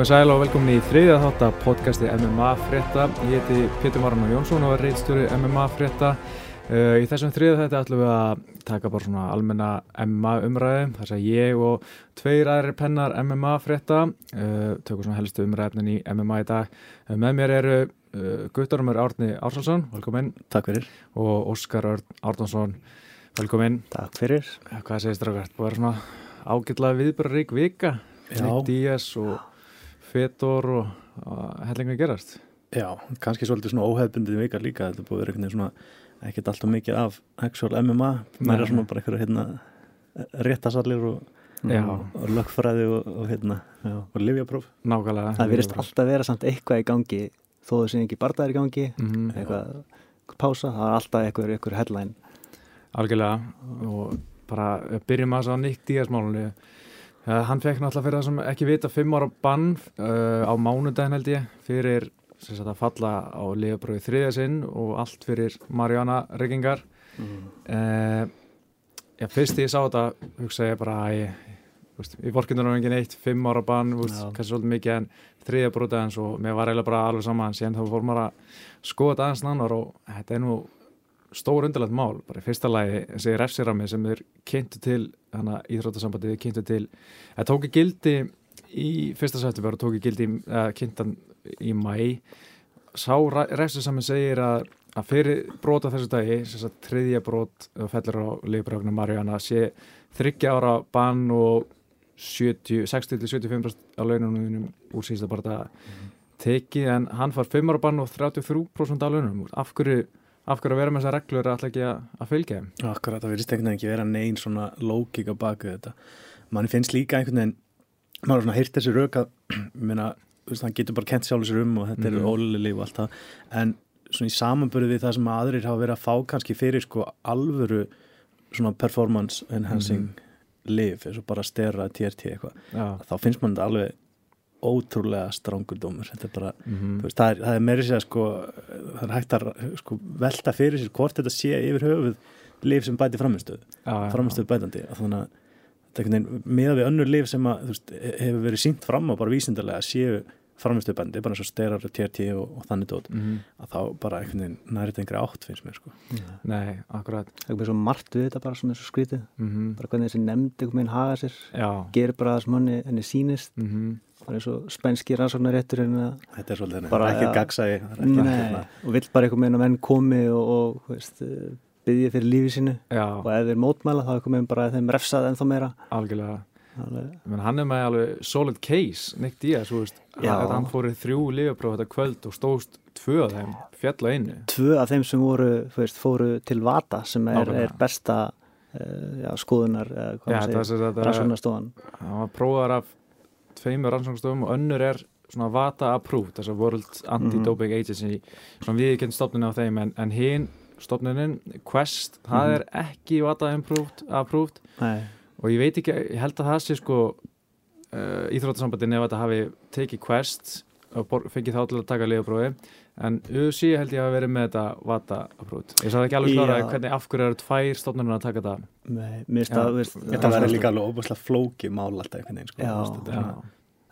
Komið sæl og velkomin í þriðja þátt að podcasti MMA frétta. Ég heiti Pétur Marano Jónsson og er reitstjóri MMA frétta. Uh, í þessum þriðja þetta ætlum við að taka bara svona almenna MMA umræði. Þess að ég og tveir aðri pennar MMA frétta uh, tökum svona helstu umræðin í MMA í dag. Uh, með mér eru Guttormur Árni Ársonsson, velkomin. Takk fyrir. Og Óskar Árnarsson, velkomin. Takk fyrir. Hvað segist þér okkar? Búið að vera svona ágjörlega viðbara rík vika. Nick Díaz og Fedor og, og hellinga gerast Já, kannski svolítið svona óhefbundið vikar líka, þetta búið verið eitthvað svona ekkert alltaf mikið af actual MMA mér er svona bara eitthvað hérna réttasallir og, og lögfræði og, og hérna og livjapróf. Nákvæmlega. Það virðist alltaf vera samt eitthvað í gangi þó þau séu ekki bardaðir í gangi mm -hmm. eitthvað pása, það er alltaf eitthvað, eitthvað headline. Algjörlega og bara byrjum að það nýtt díasmálunni Ja, hann fekk náttúrulega fyrir það sem ekki vita fimm ára bann uh, á mánudagin held ég fyrir sagt, að falla á liðabröðu þriðja sinn og allt fyrir Mariana Riggingar mm. uh, Já, fyrst ég sá þetta hugsa ég bara að ég, vorkindur á engin eitt, fimm ára bann kannski svolítið mikið en þriðja brúta en svo mér var eiginlega bara alveg saman síðan þá fór maður að skoða aðeins nannar og þetta er nú stór undirlegt mál, bara í fyrsta lagi þessi refsirami sem er kynntu til hana íþrótasambandið er kynntu til. Það tóki gildi í fyrsta september og tóki gildi uh, kynntan í mæ sá refsirami segir að, að fyrir brota þessu dagi þess að triðja brot fellur á leifbrögnum Marjana sé þryggja ára bann og 60-75% á laununum úr síðasta bara mm -hmm. tekið en hann far 5 ára bann og 33% á laununum. Af hverju af hverju að vera með þessar reglur er alltaf ekki að, fylgja Akkurat, það verðist einhvern veginn ekki vera neyn svona lókík á baku þetta mann finnst líka einhvern veginn maður har svona hýrt þessi rauk að minna, hann getur bara kent sjálf sér um og þetta mm. er ólulíf og allt það en svona í samanbörðu við það sem aðrir hafa verið að fá kannski fyrir sko alvöru svona performance enhancing mm. liv eins og bara stera TRT eitthvað þá finnst mann þetta alveg ótrúlega strángur dómur þetta er bara, mm -hmm. veist, það er, er meiri sér sko, það er hægt að sko, velta fyrir sér hvort þetta sé yfir höfuð liv sem bæti framistöð framistöð bætandi þannig að þetta er með við önnur liv sem að, veist, hefur verið sínt fram á bara vísindarlega séu framistöðbændi, bara eins og styrar og TRT og, og þannig tótt, mm -hmm. að þá bara einhvern veginn nærið einhverja átt finnst mér sko. ja. Nei, akkurat bara svo margt við þetta bara er svo skrítið mm -hmm. bara hvernig þessi nefndi einhvern veginn haga sér Já. gerir bara það sem henni, það er svo spænski rannsóknaréttur þetta er svolítið bara ekki gagsægi hérna. og vill bara einhver meina menn komi og, og veist, byggja fyrir lífið sínu. Já. og ef þeir mótmæla þá er einhver meina bara að þeim refsað ennþá meira. Algjörlega. Men hann er með alveg solid case Nick Diaz, hann fór í þrjú lífapróf þetta kvöld og stóðst tvö af þeim fjall og einu. Tvö af þeim sem voru, veist, fóru til Vata sem er, er besta uh, já, skoðunar uh, rannsóknarstofan. hann var prófar af tveimur rannsóknstofum og önnur er svona VATA approved, þess að World Anti-Doping Agency, svona viðkend stofnunni á þeim en, en hinn stofnunin Quest, það mm er ekki VATA approved, approved. og ég veit ekki, ég held að það sé sko uh, íþrótasambandin ef þetta hafi tekið Quest og fengið þá til að taka liðabróði en UC held ég að verið með þetta VATA approved. Ég sagði ekki alveg klára hvernig af hverju eru tvær stofnunum að taka þetta? Nei, mér finnst það Þetta verður líka alveg óbúslega flóki mál alltaf einhvern veginn sko, já, já.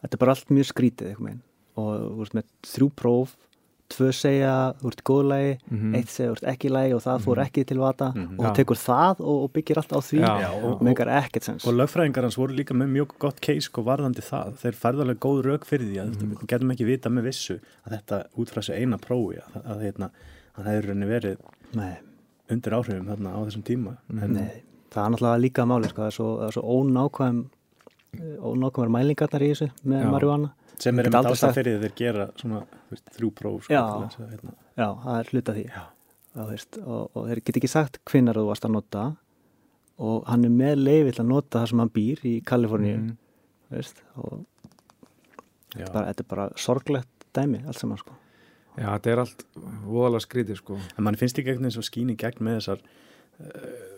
þetta er bara allt mjög skrítið eitthvað og þú veist með þrjú próf tvö segja þú ert í góðu lægi mm -hmm. eitt segja þú ert ekki lægi og það fór mhm. ekki til vata mm -hmm. og þú tekur það og, og byggir allt á því Já, og meikar ekkert sens og lögfræðingar hans voru líka með mjög gott case og varðandi það, þeir færðarlega góð rauk fyrir því að mm -hmm. við getum ekki vita með vissu að þetta út frá þessu eina prófi að, að, hérna, að það hefur verið Nei. undir áhrifum þarna á þessum tíma en, Nei, það er náttúrulega líka máli sko, það er svo, svo ónákvæm ónákvæmar mælingarnar í þessu með marihuana sem er um ástað fyrir þeir gera svona veist, þrjú próf sko, já, að, hérna. já, það er hluta því. Og, veist, og, og þeir get ekki sagt hvinnar þú varst að nota og hann er með leiði til að nota það sem hann býr í Kaliforníu mm. veist, og bara, þetta er bara sorglegt dæmi allt saman sko. Já, þetta er allt voðalega skrítið sko. En mann finnst ekki eitthvað eins og skýni gegn með þessar uh,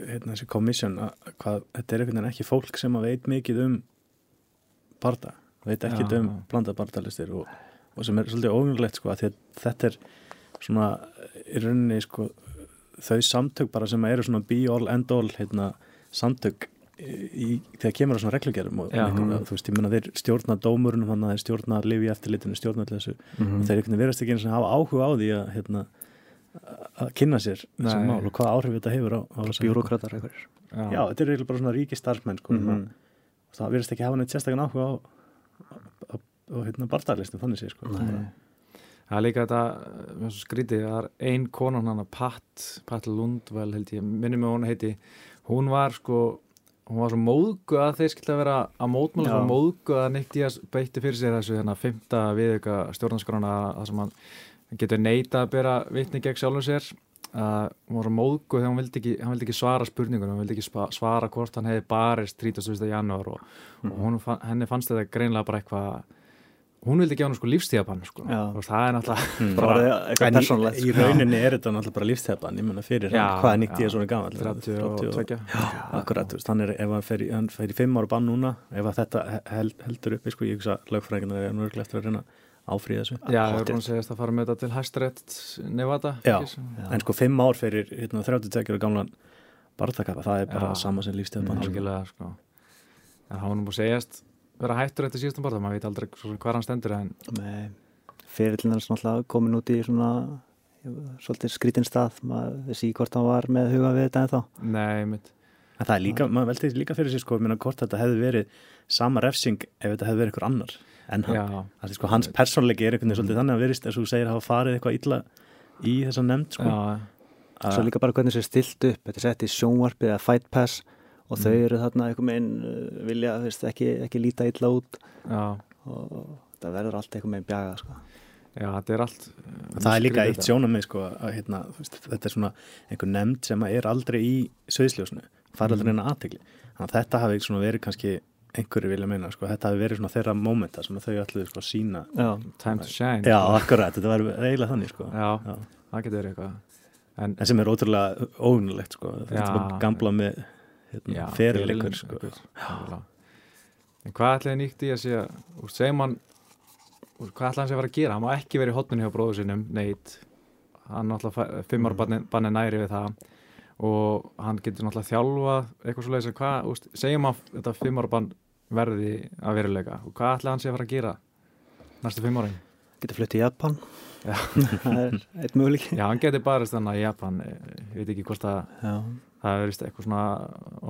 hérna, þessi komissjón hvað, þetta er einhvern veginn ekki fólk sem að veit mikið um barda, veit ekki um blandað bardalistir og, og sem er svolítið óvinnulegt sko að þetta er svona í rauninni sko þau samtök bara sem eru svona be all end all hérna, samtök í, þegar kemur á svona reglugerum og Já. einhver, þú veist, ég menna þeir stjórna dómurunum þannig að þeir stjórna lifi eftirlitinu stjórna allir þessu Mhm. og þeir einhvern veginn verðast ekki eins og hafa áhuga á því að hérna, að kynna sér þessu Nei. mál og hvað áhrif þetta hefur á, á þessa- Bjúrókratar einhverjir Já, þetta er eiginlega bara svona ríki starfsmenn sko, Mhm. það verðast ekki hafa neitt sérstakann áhuga á, á hérna, barndaglistum þannig sé sko. Það er líka þetta, skrítið, það er ein konan hann að Pat, Pat Lundvel held ég, minni mig hún heiti, hún var sko, hún var svo móðgu að þeir skilta að vera að mótmála svo móðgu að Nick Díaz beitti fyrir sér þessu þennan fymta viðauka stjórnarskrona að sem hann getur neita að bera vitni gegn sjálfum sér að var svo móðgu þegar hún vildi ekki, hann vildi ekki svara spurningunum, hann vildi ekki svara hvort hann hefði barist 31. janúar og, og hún, fann- henni fannst þetta greinlega bara eitthvað hún vildi gefa hann sko lífstíðabann sko. Og það er náttúrulega bara eitthvað En í, í rauninni er þetta náttúrulega bara lífstefan, ég menna fyrir Já, hann, hvað er Nick já. Díaz svona gammal 32 Akkurat, þú veist, hann er, ef hann fer, í- hann fer í fimm ára bann núna, ef að þetta held, heldur uppi, sko, ég hugsa lögfræðingarna er nörglega eftir að reyna að áfríða þessu. Já, það er búin að segja að fara með þetta til hæstarétt Nevada Já. ekki? En sko, fimm ár fyrir hérna, 32 ára gamlan barndakappa, það er bara Já. sama sem lífstefan. algjörlega sko. en hann er búin að segjast vera hættur eftir síðustum barða, maður veit aldrei hvar hann stendur en Nei, fyrirlin hans náttúrulega komin út í svona svolítið skrítinn stað maður vissi hvort hann var með huga við þetta en þá nei, mitt En það er líka, maður veldi líka fyrir sér, sko, minna hvort þetta hefði verið sama refsing ef þetta hefði verið einhver annar en hann. Það er sko, hans persónleiki er einhvern veginn svolítið þannig að verist, eins og þú segir, hafa farið eitthvað illa í þessa nefnd, sko. já, svo líka bara hvernig sér stilt upp. Þetta er sett í sjónvarpið eða fight pass og þau eru þarna einhver meginn uh, vilja veist, ekki, ekki líta illa út. Já, og það verður allt einhver meginn bjaga sko. já, þetta er allt Það er líka eitt sjónamið sko að hérna, þetta er svona einhver nefnd sem er aldrei í söðsljósnu, aldrei Mhm. neina aðtegli þannig að þetta hafi verið kannski einhverju vilja meina, sko, þetta hafi verið svona þeirra mómenta sem þau ætluðu sko að sína já, time to shine Já, akkurat, þetta var eiginlega þannig sko. Já, Já. það getur verið eitthvað. En, en sem er ótrúlega óvinnulegt sko. Þetta Já. bara gamla með hérna, já, fyrirleikur sko. einhver, algjörlega. en hvað ætlaði nýtt í að sé úr, segir mann úr, hvað ætlaði hann sé að fara að gera, hann má ekki verið í hotninu hjá bróðu sinum, neitt hann náttúrulega fimm ára banni, næri við það. Og hann getur náttúrulega þjálfa eitthvað svo leiðis að hvað, segjum að þetta fimm ára bann verði að veruleika? Og hvað ætlaði hann sé að fara að gera næstu fimm ára getur flutt í Japan. Það er eitt möguleik já, hann getur barist þannig í Japan. Ég veit ekki hvort að já, það er eitthvað svona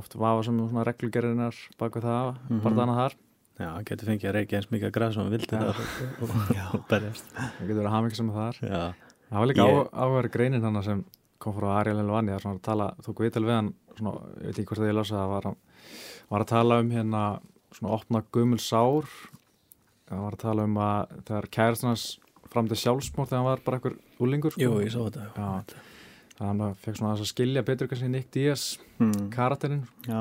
oft vafa sem reglugerðinar bak við það, Mhm. bara þannig þar. Já, hann getur fengið að reykja eins mikið að græða sem hann vildi það og, berjast. Það getur verið að hafa mikið sem þar. Já, það var líka Ég- yeah. áverið greinin hann sem kom frá Ariel Elvani það er að tala, tók viðtal við hann svona, ég veit ekki hvort að ég lasa það var, hann- var að tala um hérna svona opna gumul sár það var að tala um að þegar kærastannars fram til sjálfsmór þegar hann var bara einhver úlingur sko. jú, ég sá þetta Já. þannig að hann fekk svona að skilja betur kannski Nick Díaz mm. karakterinn já,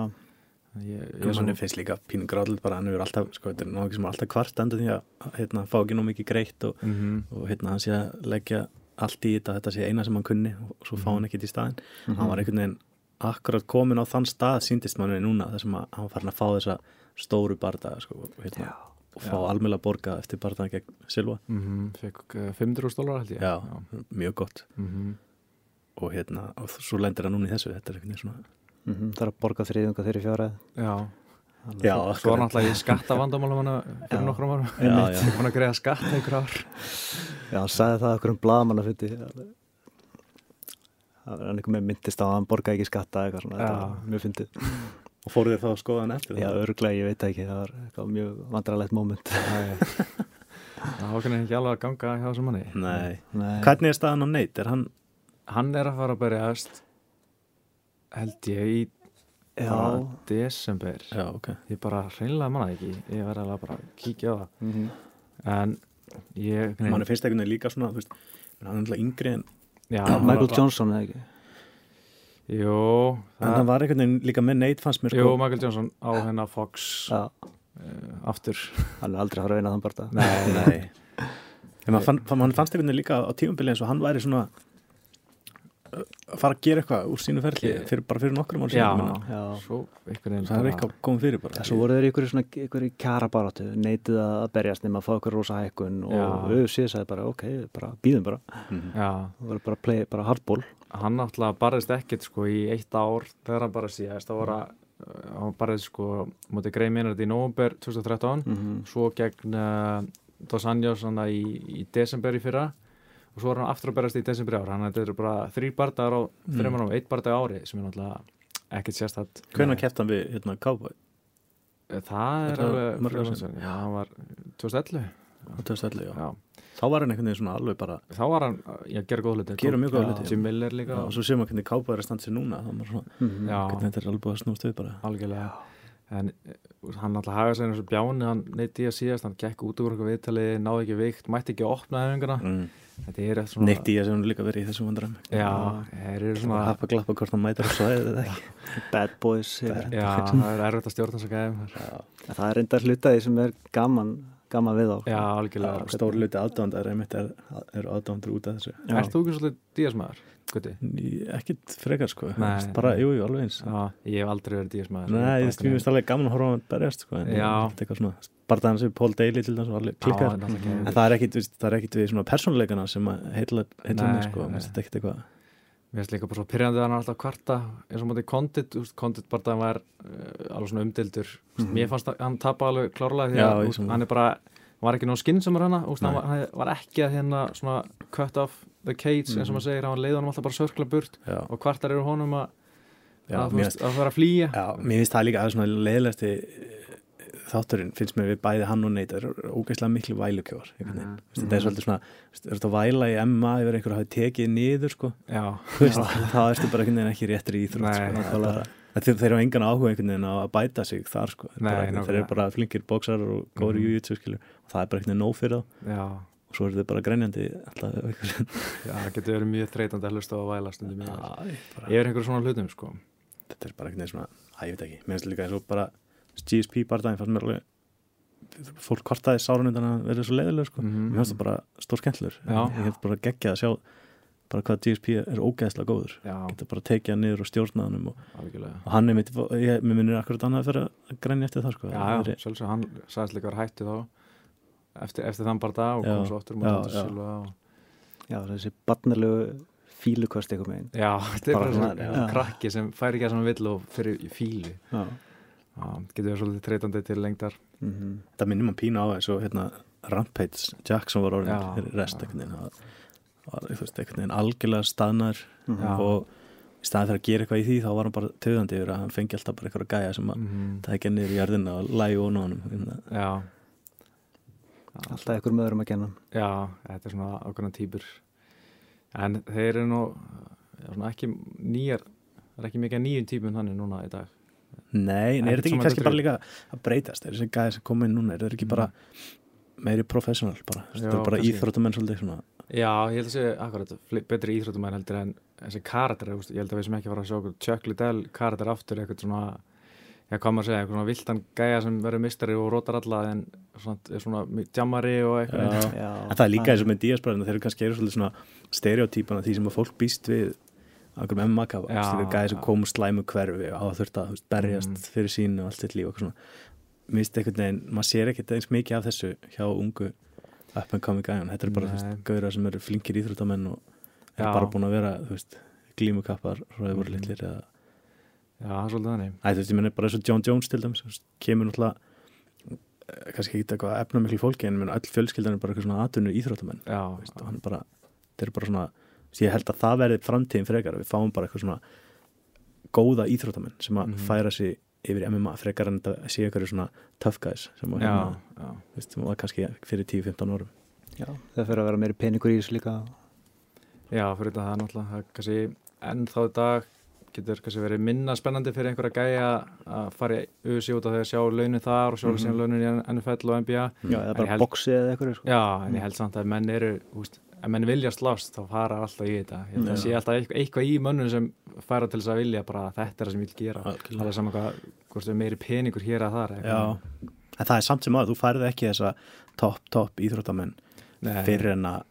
ég, ég Ég er finnst líka pínu gráðlega bara hann hefur alltaf, sko, þetta er náttúrulega sem er alltaf kvart endur því að hérna, fá ekki nú mikið greitt og, mm og hérna hann sé að leggja allt í þetta, þetta sé eina sem hann kunni og svo fá hann ekkert í staðin Mhm. hann var einhvern veginn akkurat komin á þann stað síndist manni núna þar sem að hann var farin að fá þessa stóru bardaga sko, hérna, og fá Já. almjöla borga eftir bardaga gegn Silva. Mm fekk uh, 500 dólar held ég. Já, mjög gott. Mm og hérna, og svo lendir hann núna í þessu þetta er veginn svona mm það er að borga þriðunga þeirri fjára Já, Já, svo er akkurat. náttúrulega í skattavandamálum hana fyrir Já. nokkrum árum. Já, já. Ég er búin að greiða skatt einhver ár. Já, hann sagði það okkur um blaðmann að er hann einhver með myndist á að hann borga ekki skatta eitthvað svona, þetta Já. var mjög fyndið og fóruð þér þá að skoða hann eftir já, það? örglega, ég veit það ekki, það var eitthvað mjög vandrarlegt moment Það var kannar ekki alveg að ganga hjá þessum manni Nei. Nei. Hvernig er staðan á neitt? Er hann Hann er að fara að berjast held ég í já, desember Já, ok Ég bara hreinlega manna ekki Ég verði alveg bara að kíkja á það mhm. En ég mann finnst einhvern veginn líka svona þú veist, menn hann er alltaf yngri en, já, Michael bara- Johnson eða ekki Jú, en hann var einhvern veginn líka með neitt fannst mér Jú, sko. Michael Johnson á hennar Fox uh, aftur. Hann er aldrei að fara að vinna þann bara Nei, Nei. En fann, fann, mann fannst einhvern veginn líka á tímabili eins og hann væri svona að fara að gera eitthvað úr sínu ferli fyrir, bara fyrir nokkrum ára Já, síðan það er eitthvað komið fyrir bara. Svo voru þeir ykkur í í kjara baráttu neitið að berjast nema að fá ykkur rosa hækkun og auðvitað sagði bara ok, bara býðum bara. Mhm. Já, það voru bara, play, bara hardball. Hann náttúrulega barðist ekkert sko í eitt ár þegar hann bara síðast. Það voru að hann barðið sko mútið Grey Maynard í november 2013 Mhm. svo gegn uh, Dos Anjos í, í desember í fyrra og svo er hann aftur að berast í desember í ár hann þetta eru bara þrý bardagar á Mm. þreymur á eitt bardag á ári sem er náttúrulega ekkert sérstætt Hvernig kæft hann við hérna Cowboy? það er alveg hann var 2011 Á 2011, já. já. Þá var hann einhvern veginn svona alveg bara þá var hann, já, gera góð hluti Gera mjög góða Já, hluti. Jim Miller líka Já, og svo séum við hvernig Cowboy er að standa sér núna er svona, Mhm. hvernig þetta er alveg að snúst við bara algjörlega en eh, hann alltaf hagaði sér eins og bjáni hann neitt í að síðast, hann gekk út úr eitthvað viðtali náði ekki vikt, mætti ekki að opna hefinguna mm. Er svona Nick Díaz hefur nú líka verið í þessum vandræm já, þeir eru Svona happa glappa hvort hann mætir á svæðið eða ekki. Bad Boys yfir. já, það er erfitt að stjórna að gæðum það er reyndar hlutaði sem er gaman gaman við á já, algjörlega. Stór luti aðdándar einmitt er, eru aðdándur út af þessu. Já. Ert þú ekki svolítið? Í- Ekkit frekar sko. Nei. bara, jú, jú, alveg eins. Já, ég hef aldrei verið díasmaður Nei, ég við alveg gaman að horfa á hann berjast sko, en Já. Bardaðan sem Paul Daly til þess að klikkar Já, Mhm. en það er ekkit, veist, það er ekkit við svona persónuleikana sem að heitla, mig sko, þetta ekkit eitthvað Mér finnst líka bara svo pyrrandi að hann er alltaf kvarta eins og mótið veist, Condit bara það var uh, alveg svona umdildur mm Mhm. Mér fannst að hann tapa alveg klárlega því Já, að sammála. hann er bara hann var ekki skynsumur hana, þú veist, hann var, hann var ekki að hérna svona cut off the cage eins og Mhm. maður segir, hann leiði hann alltaf bara sörkla burt Já, og kvartar eru honum að, já, að, veist, að fara að flýja já, mér finnst það líka að svona leiðilegsti þátturinn finnst mér við bæði hann og neitt er ógeðslega miklu vælukjóar mm Mhm. þetta er svolítið svona, þú er þetta að væla í MMA yfir einhver hafi tekið niður sko? Veist, þá ertu bara einhvern veginn ekki réttir í íþrótt sko. Þeir, eru engan áhuga einhvern veginn á að bæta sig þar sko. Nei, bara, þeir eru bara flinkir bóksar og góður Mhm. mm -hmm. skilur. Og það er bara einhvern veginn já, og svo eru þeir bara já, það getur verið mjög þreytandi að hlusta á að væla stundum er einhverjum svona hlutum, sko. Þetta er bara einhvern veginn svona að ég veit ekki, GSP bardaginn fannst mér alveg fólk kvartaði sárun undan að vera svo leiðileg sko. Mhm. mér finnst það bara stór skemmtlur ég hef bara geggjað að sjá bara hvað GSP er ógeðslega góður Já, geta bara tekið hann niður og stjórnaðanum og, og hann er mitt, ég, mér minnir akkurat annað að fyrir að grænja eftir það sko. Já, er- sjálfsög, hann sagðist líka að hættu þá eftir, eftir þann bara dag og Já, kom svo. Silva og... já, þessi barnalegu fílukost eitthvað megin Já, þetta er Bara svona, krakki sem fær ekki að sem hann vill og fyrir fílu já. Já, getur verið svolítið treytandi til lengdar. Mm það minnir maður pína á eins og hérna, Rampage Jackson var orðin rest það einhvern veginn algjörlega staðnar Já. og í staðan fyrir að gera eitthvað í því þá var hann bara töðandi yfir að hann fengi alltaf bara eitthvað gæja sem að mm það ekki niður í jörðina og lægi ón á Hérna, Já, alltaf einhver möðurum að kenna. Já, þetta er svona ákveðna týpur. En þeir eru nú já, ekki nýjar það er ekki mikið nýjum týpum þannig núna í dag Nei, en er þetta ekki kannski bara líka að breytast? Er þessi gæja sem koma inn núna, er þetta ekki bara meiri professional bara, þetta er bara kannski. íþróttamenn svolítið svona. Já, ég held að segja akkurat betri íþróttumæn heldur en þessi karakter, ég held að við sem ekki fara að sjá okkur Chuck Liddell karakter aftur eitthvað svona hvað maður að segja, eitthvað svona viltan gæja sem verður mistari og rótar alla en svona, er svona jammari og eitthvað. Já. já, en það er líka eins og með díasbræðina, þeir eru kannski eru svolítið svona stereotypana því sem að fólk býst við einhverjum MMA-kafa, Já, þetta er gæði sem kom úr slæmu hverfi og hafa þurft að veist, berjast Mm. fyrir sínu og allt sitt líf og svona mér finnst einhvern veginn, maður sér ekkert eins mikið af þessu hjá ungu up and coming gæjan, þetta er bara þú veist, gauðra sem eru flinkir íþróttamenn og er Já. bara búin að vera þú veist, glímukappar voru Mhm. litlir eða Já, það svolítið þannig Æ, þú veist, ég menn bara eins og John Jones til dæmis kemur náttúrulega eh, kannski ekki eitthvað efnamikli fólki en öll fjölskyldan er bara eitthvað svona atvinnur íþróttamenn Þú veist, og hann bara, þeir eru bara svona veist, ég held að það verði framtíðin frekar að við fáum bara eitthvað svona góða íþróttamenn sem að Mhm. færa sig yfir MMA frekar en þetta sé eitthvað svona tough guys sem, að, já, hérna, já, þú veist, sem var kannski fyrir 10-15 árum já, það fyrir að vera meiri peningur í þessu líka já, fyrir þetta það er náttúrulega það kannski ennþá í dag getur kannski verið minna spennandi fyrir einhverja gæja að fara í USA út af því að sjá launin þar og sjá Mhm. síðan launin í NFL og NBA já, eða En bara held- boxi eða eitthvað sko. Já, en ég held samt að menn eru, úst, ef menn vilja slást þá fara alltaf í þetta. Ég held að Já. sé alltaf eitthvað, eitthvað í mönnum sem fara til þess að vilja bara að þetta er það sem ég vil gera. Algjörlega. Það er saman hvað, hvort er meiri peningur hér að þar. Já, en það er samt sem að þú færði ekki þessa topp, topp íþróttamenn Nei, fyrir en að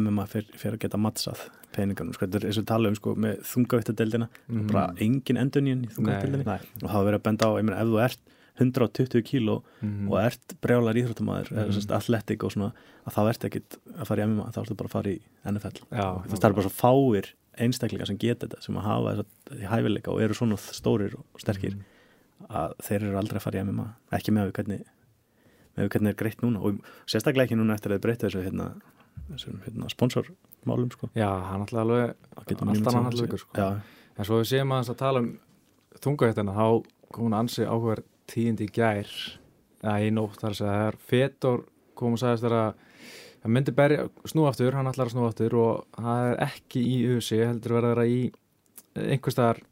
MMA fyrir, fyrir að geta mattsað peningarnum, sko, þetta er eins og tala um sko, með þungavittadeldina, Mhm. bara engin endunjun í þungavittadeldinni Nei. og það verið að benda á, ég meina, ef þú ert 120 kíló Mhm. og ert brjálar íþróttamæður, mm. Eða athletic og svona, að þá ert ekkit að fara í MMA, þá ertu bara að fara í NFL Já, veist, það er bara svo fáir einstaklingar sem geta þetta, sem að hafa þess að hæfileika og eru svona stórir og sterkir Mhm. að þeir eru aldrei að fara í MMA ekki með við hvernig með við hvernig er greitt núna og sérstaklega ekki núna eftir að breytta þessu hérna, þessum hérna, sponsormálum sko. Já, hann alltaf alveg Það getur maður allt ímyndað annan sér. hallveikur sko. En svo við séum aðeins að tala um þungahættina, þá kom hún ansi áhugaður tíðindi í gær. Eða í nótt þar að segja það er Fetor kom og sagðist þér að það myndi berja snúaftur, hann ætlar að snúaftur og það er ekki í USA heldur verið að vera í einhverstaðar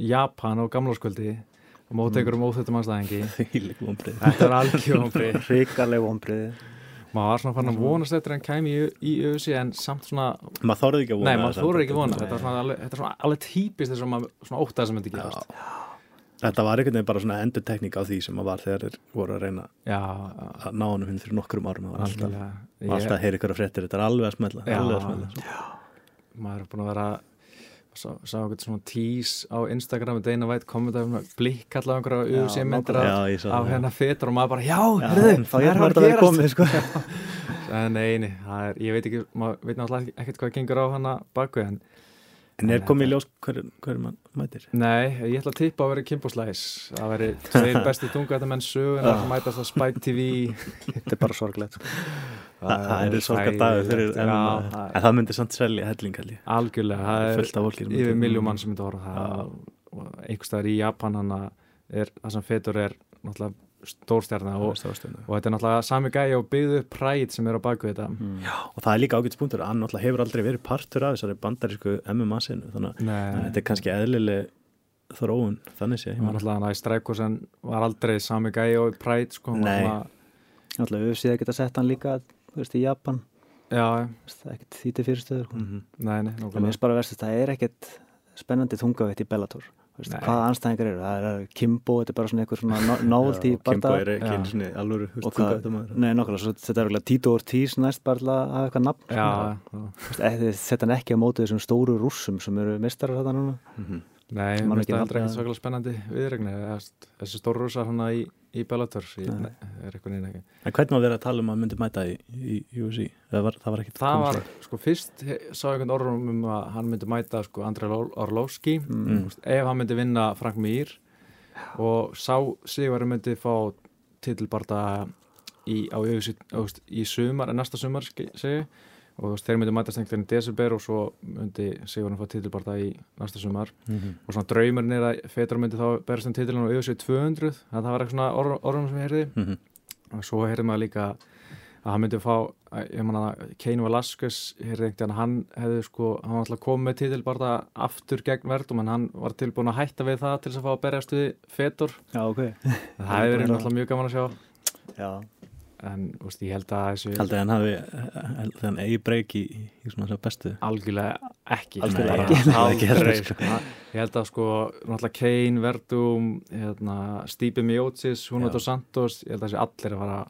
Japan á gamlarskvöldi og mótekur um óþettum anstæðingi þvílik vonbrið Þetta er algjör ombrið hrikaleg vonbriði maður var svona fann að vonast eftir að hann kæmi í, í USA en samt svona maður þorði ekki að vona Nei, það að vona. Þetta er svona alveg, alveg típist þess að maður svona óttað sem myndi gerast. Þetta var einhvern veginn bara svona endur tekník á því sem að var þegar þeir voru að reyna Já, að ná hann hinn fyrir nokkrum árum var alltaf, og alltaf að heyra ykkur að fréttir þetta er alveg að smella, Já. alveg að smella. maður er búin að vera sá, eitthvað svona tís á Instagram með Dana White kommenta um blikk allavega einhverja Já, UFC myndir ég það. hérna fetur og maður bara já, þá það ég er að þetta vera komið sko. En það er, ég veit ekki maður veit náttúrulega ekkert hvað gengur á hana baku en En er komið í ljós hver, hver mann mætir? nei, ég ætla að tippa að vera Kimbo Slice það veri tveir besti tungatamenn söguna Já. sem mætast á Spike TV þetta er bara sorglegt sko. Þa, það er sorgar dagur fyrir það en það myndi samt selja hellingalli algjörlega, það er yfir miljón mann sem myndi horfa á það og einhverstaðar í Japan hana er, það sem fetur er náttúrulega stórstjarnar og, og, þetta er náttúrulega sami gæi og byggðu præt sem er á baku þetta. Mm. og það er líka ágætt spunktur hann náttúrulega hefur aldrei verið partur af þessari bandarísku MMA sinu þannig að þetta er kannski eðlileg þróun þannig sé það var náttúrulega að Strækosen var aldrei sami gæi og præt sko, Nei. Náttúrulega við séum að geta sett hann líka þú veist, í Japan, já, það er ekkert því til fyrirstöður mm -hmm. nei, nei, nákvæmlega. Minnst bara verðst að það er ekkert spennandi þungaveitt í Bellator Þú veist, Nei. hvaða anstæðingar eru, það er Kimbo þetta er bara svona eitthvað svona novelty Kimbo er ekki alvöru og hvað, nei nokkulega, svo þetta er eiginlega Tito Ortiz næst bara að hafa eitthvað nafn já, já. Þú veist, ekki- ekki á móti þessum stóru rússum sem eru mistarar þetta núna. Mhm. nei, Sem mér finnst ekki það aldrei ekkert svakalega spennandi viðregni þessi stóru rúsar hann í, í Bellator í, Nei. er eitthvað neina ekki en hvernig var verið að tala um að myndi mæta í, í, í UFC það var, það var ekkit það var, sko, fyrst sá einhvern orðum um að hann myndi mæta sko, Andrei Orlovski Mm. Ef hann myndi vinna Frank Mir og sá Sigurður myndi fá titilbarta í, á, UFC á, í sumar, næsta sumar segi ég. Og þú veist, þeir myndi mætast einhvern veginn í desember og svo myndi Sigurður fá titilbarta í næsta sumar. Mhm. og svona draumurinn er að Fetur myndi þá berast um titilin á UFC 200 það var eitthvað svona orð, orðum sem ég heyrði. Mhm. og svo heyrði maður líka að hann myndi fá, ég man að Kane Velasquez, heyrði einhvern veginn hann hefði sko, hann var alltaf komið bara aftur gegn verðum en hann var tilbúin að hætta við það til þess að fá að berjast við fetur, Já, ok. Það hefði að en úst, ég held að þessu haldið hann hafi þegar hann eigi breyk í, í svona þess bestu algjörlega ekki Algjörlega ekki. aldrei, Ekki heldur, sko. ég held að sko náttúrulega Kane, Verdum hérna, Stipe Miocic, Huno Já. dos Santos ég held að þessi allir að fara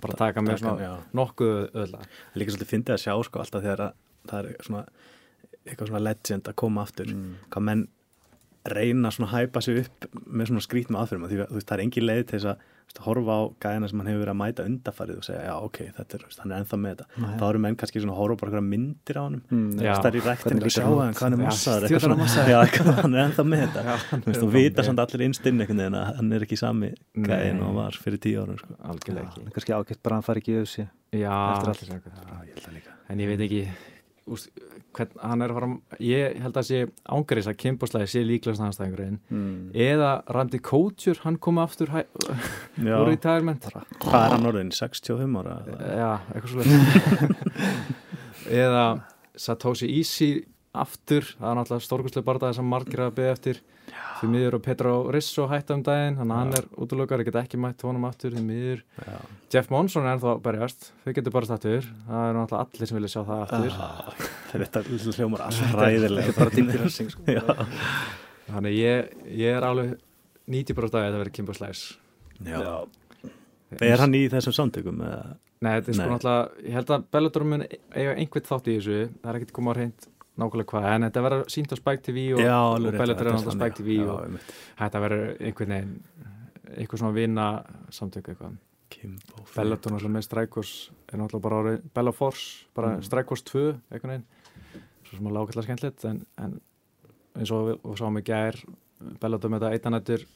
bara að taka með svona nokkuð öðla líka svolítið fyndið að sjá sko alltaf þegar að, það er svona eitthvað svona legend að koma aftur mm. hvað menn reyna svona að hæpa sig upp með svona skrítnum aðferðum því að þú veist, það er engin leið til þess að veist, horfa á gæðina sem hann hefur verið að mæta undarfarið og segja já ok, þetta er, veist, hann er ennþá með þetta. Nei. þá eru menn kannski svona að horfa á bara einhverja myndir á hann það er í Hvernig að sjá hann hann er massaður hann er ennþá með þetta. Þú vita samt allir innstinn einhvern veginn að hann er ekki sami gæðin og var fyrir tíu árum sko. algjörlega Já, ekki kannski ágætt bara að hann fari ekki í öfsi Já, en ég veit ekki úst, hvern, hann er að fara ég held að sé ángaris að Kimboslæði sé líklegast anstæðingurinn mm. eða Randy Couture, hann kom aftur hæ, úr retirement. Hvað er hann orðin, 65 ára já, eitthvað svo eða Satoshi Isi aftur, það er náttúrulega stórkustlega bardaði sem margir að beða eftir því miður og Pedro Risso hætta um daginn þannig að hann er útlökar, ég get ekki mætt honum aftur því miður, já. Jeff Monson er ennþá berjast, þau getur bara stættur það er náttúrulega allir sem vilja sjá það aftur Ah, þetta hljómar alltaf ræðilega sko. já. Þannig ég, ég er alveg 90% af að þetta verið Kimbo Já. Er hann í þessum samtökum? eða? Nei, þetta er sko náttúrulega, ég held að Bellator mun eiga einhvern þátt í þessu það er ekkert komað á reynd nákvæmlega hvað en þetta verður sínt á Spike TV og, Já, og Bellator er þannig. Spike TV Já, og einmitt. þetta verður einhvern veginn eitthvað svona vina samtök eitthvað. Bellator náttúrulega með Strikers er náttúrulega bara orðið Bella Force, bara Mm. Strikers 2 einhvern veginn, svo sem að lágætla skemmtilegt en, en eins og við, sáum í gær Bellator með þetta eitanættur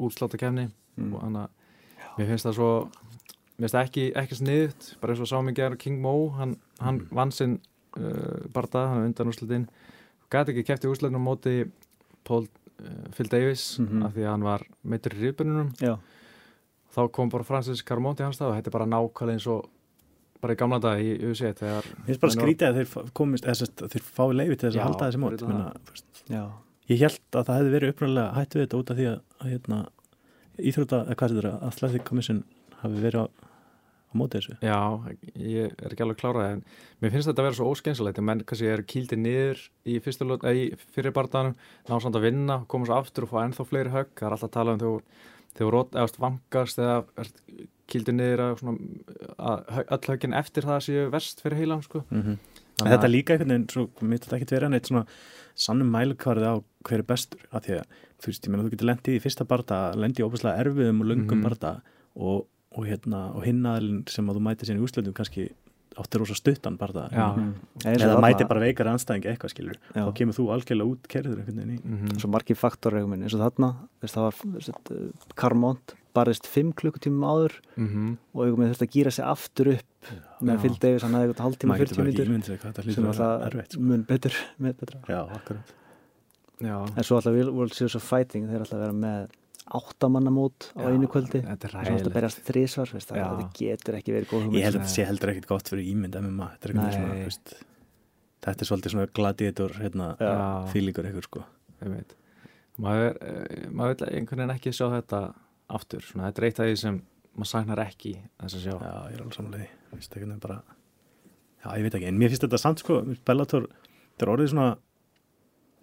útslátakefni Mm. og þannig að mér finnst það svo mér finnst það ekki, ekki sniðut bara eins og sáum ég gera King Mo hann, hann Mm. vann sinn barða, hann er undan úrslutin gæti ekki kæft í úrslutinu á móti Paul uh, Phil Davis Mhm. af því að hann var meittur í rifbununum Já, þá kom bara Francis Carmont í hans stað og þetta er bara nákvæmlega eins og bara í gamla dag í USA þegar Mér finnst bara og- skrítið að þeir komist eða að þeir fái leiði til þess að Já, halda þessi mót Menna, já, Ég held að það hefði verið uppræðilega hættu við þetta út af því að, að hérna, íþrótta, eða hvað þetta er að Athletic Commission hafi verið á, á móti þessu Já, ég er ekki alveg klárað en mér finnst þetta að vera svo óskeinsalegt menn kannski er kýldi niður í, í fyrir barndanum, ná samt að vinna koma svo aftur og fá ennþá fleiri högg það er alltaf að tala um þegar rót eða vangast eða kýldi niður að, að öll höggin eftir það séu verst fyrir heilan sko. mm -hmm. Þetta að- líka einhvern veginn, svo mér þetta ekki verið neitt svona sannum mælukvarði á hver er bestur af því að þú veist, ég meina þú getur lendið í fyrsta barda, lendið í óbærslega erfiðum og lungum Mhm. barda og, og hérna, og hinnaðalinn sem að þú mæti sín í úrslutum kannski áttir rosa stuttan barda Já. mm. Og eða mæti bara veikar anstæðingi eitthvað skilur Já. þá kemur þú algjörlega út kerður í Mhm. svo margir faktorreguminn eins og þarna þess, það var þess, Carmont barðist 5 klukkutímum áður Mhm. og einhvern veginn þurfti að gýra sig aftur upp með Davis, hann hafði eitthvað hálftíma maður getur 40 bara ekki myndir ímyndið sér hvað þetta sem að alltaf erfitt sko. mun betur, betra Já, akkurat Já. en svo alltaf World Series of Fighting þeir alltaf vera með áttamannamót á einu kvöldi. Þetta er ræðilegt berjast þrísvar veist, það, Já. þetta getur ekki verið góð Ég held að þetta sé heldur ekkit gott fyrir ímynd MMA þetta er veginn svona, veist þetta er svolítið svona gladiator hérna, fílíkur eitthvað sko. Maður, eh, maður vil einhvern veginn ekki sjá þetta aftur, svona, þetta er eitt af því sem maður sagnar ekki þess að sjá. Já, ég er alveg samanlega því. Vist, ekki, bara... Já, ég veit ekki, en mér finnst þetta samt sko Bellator, þetta er orðið svona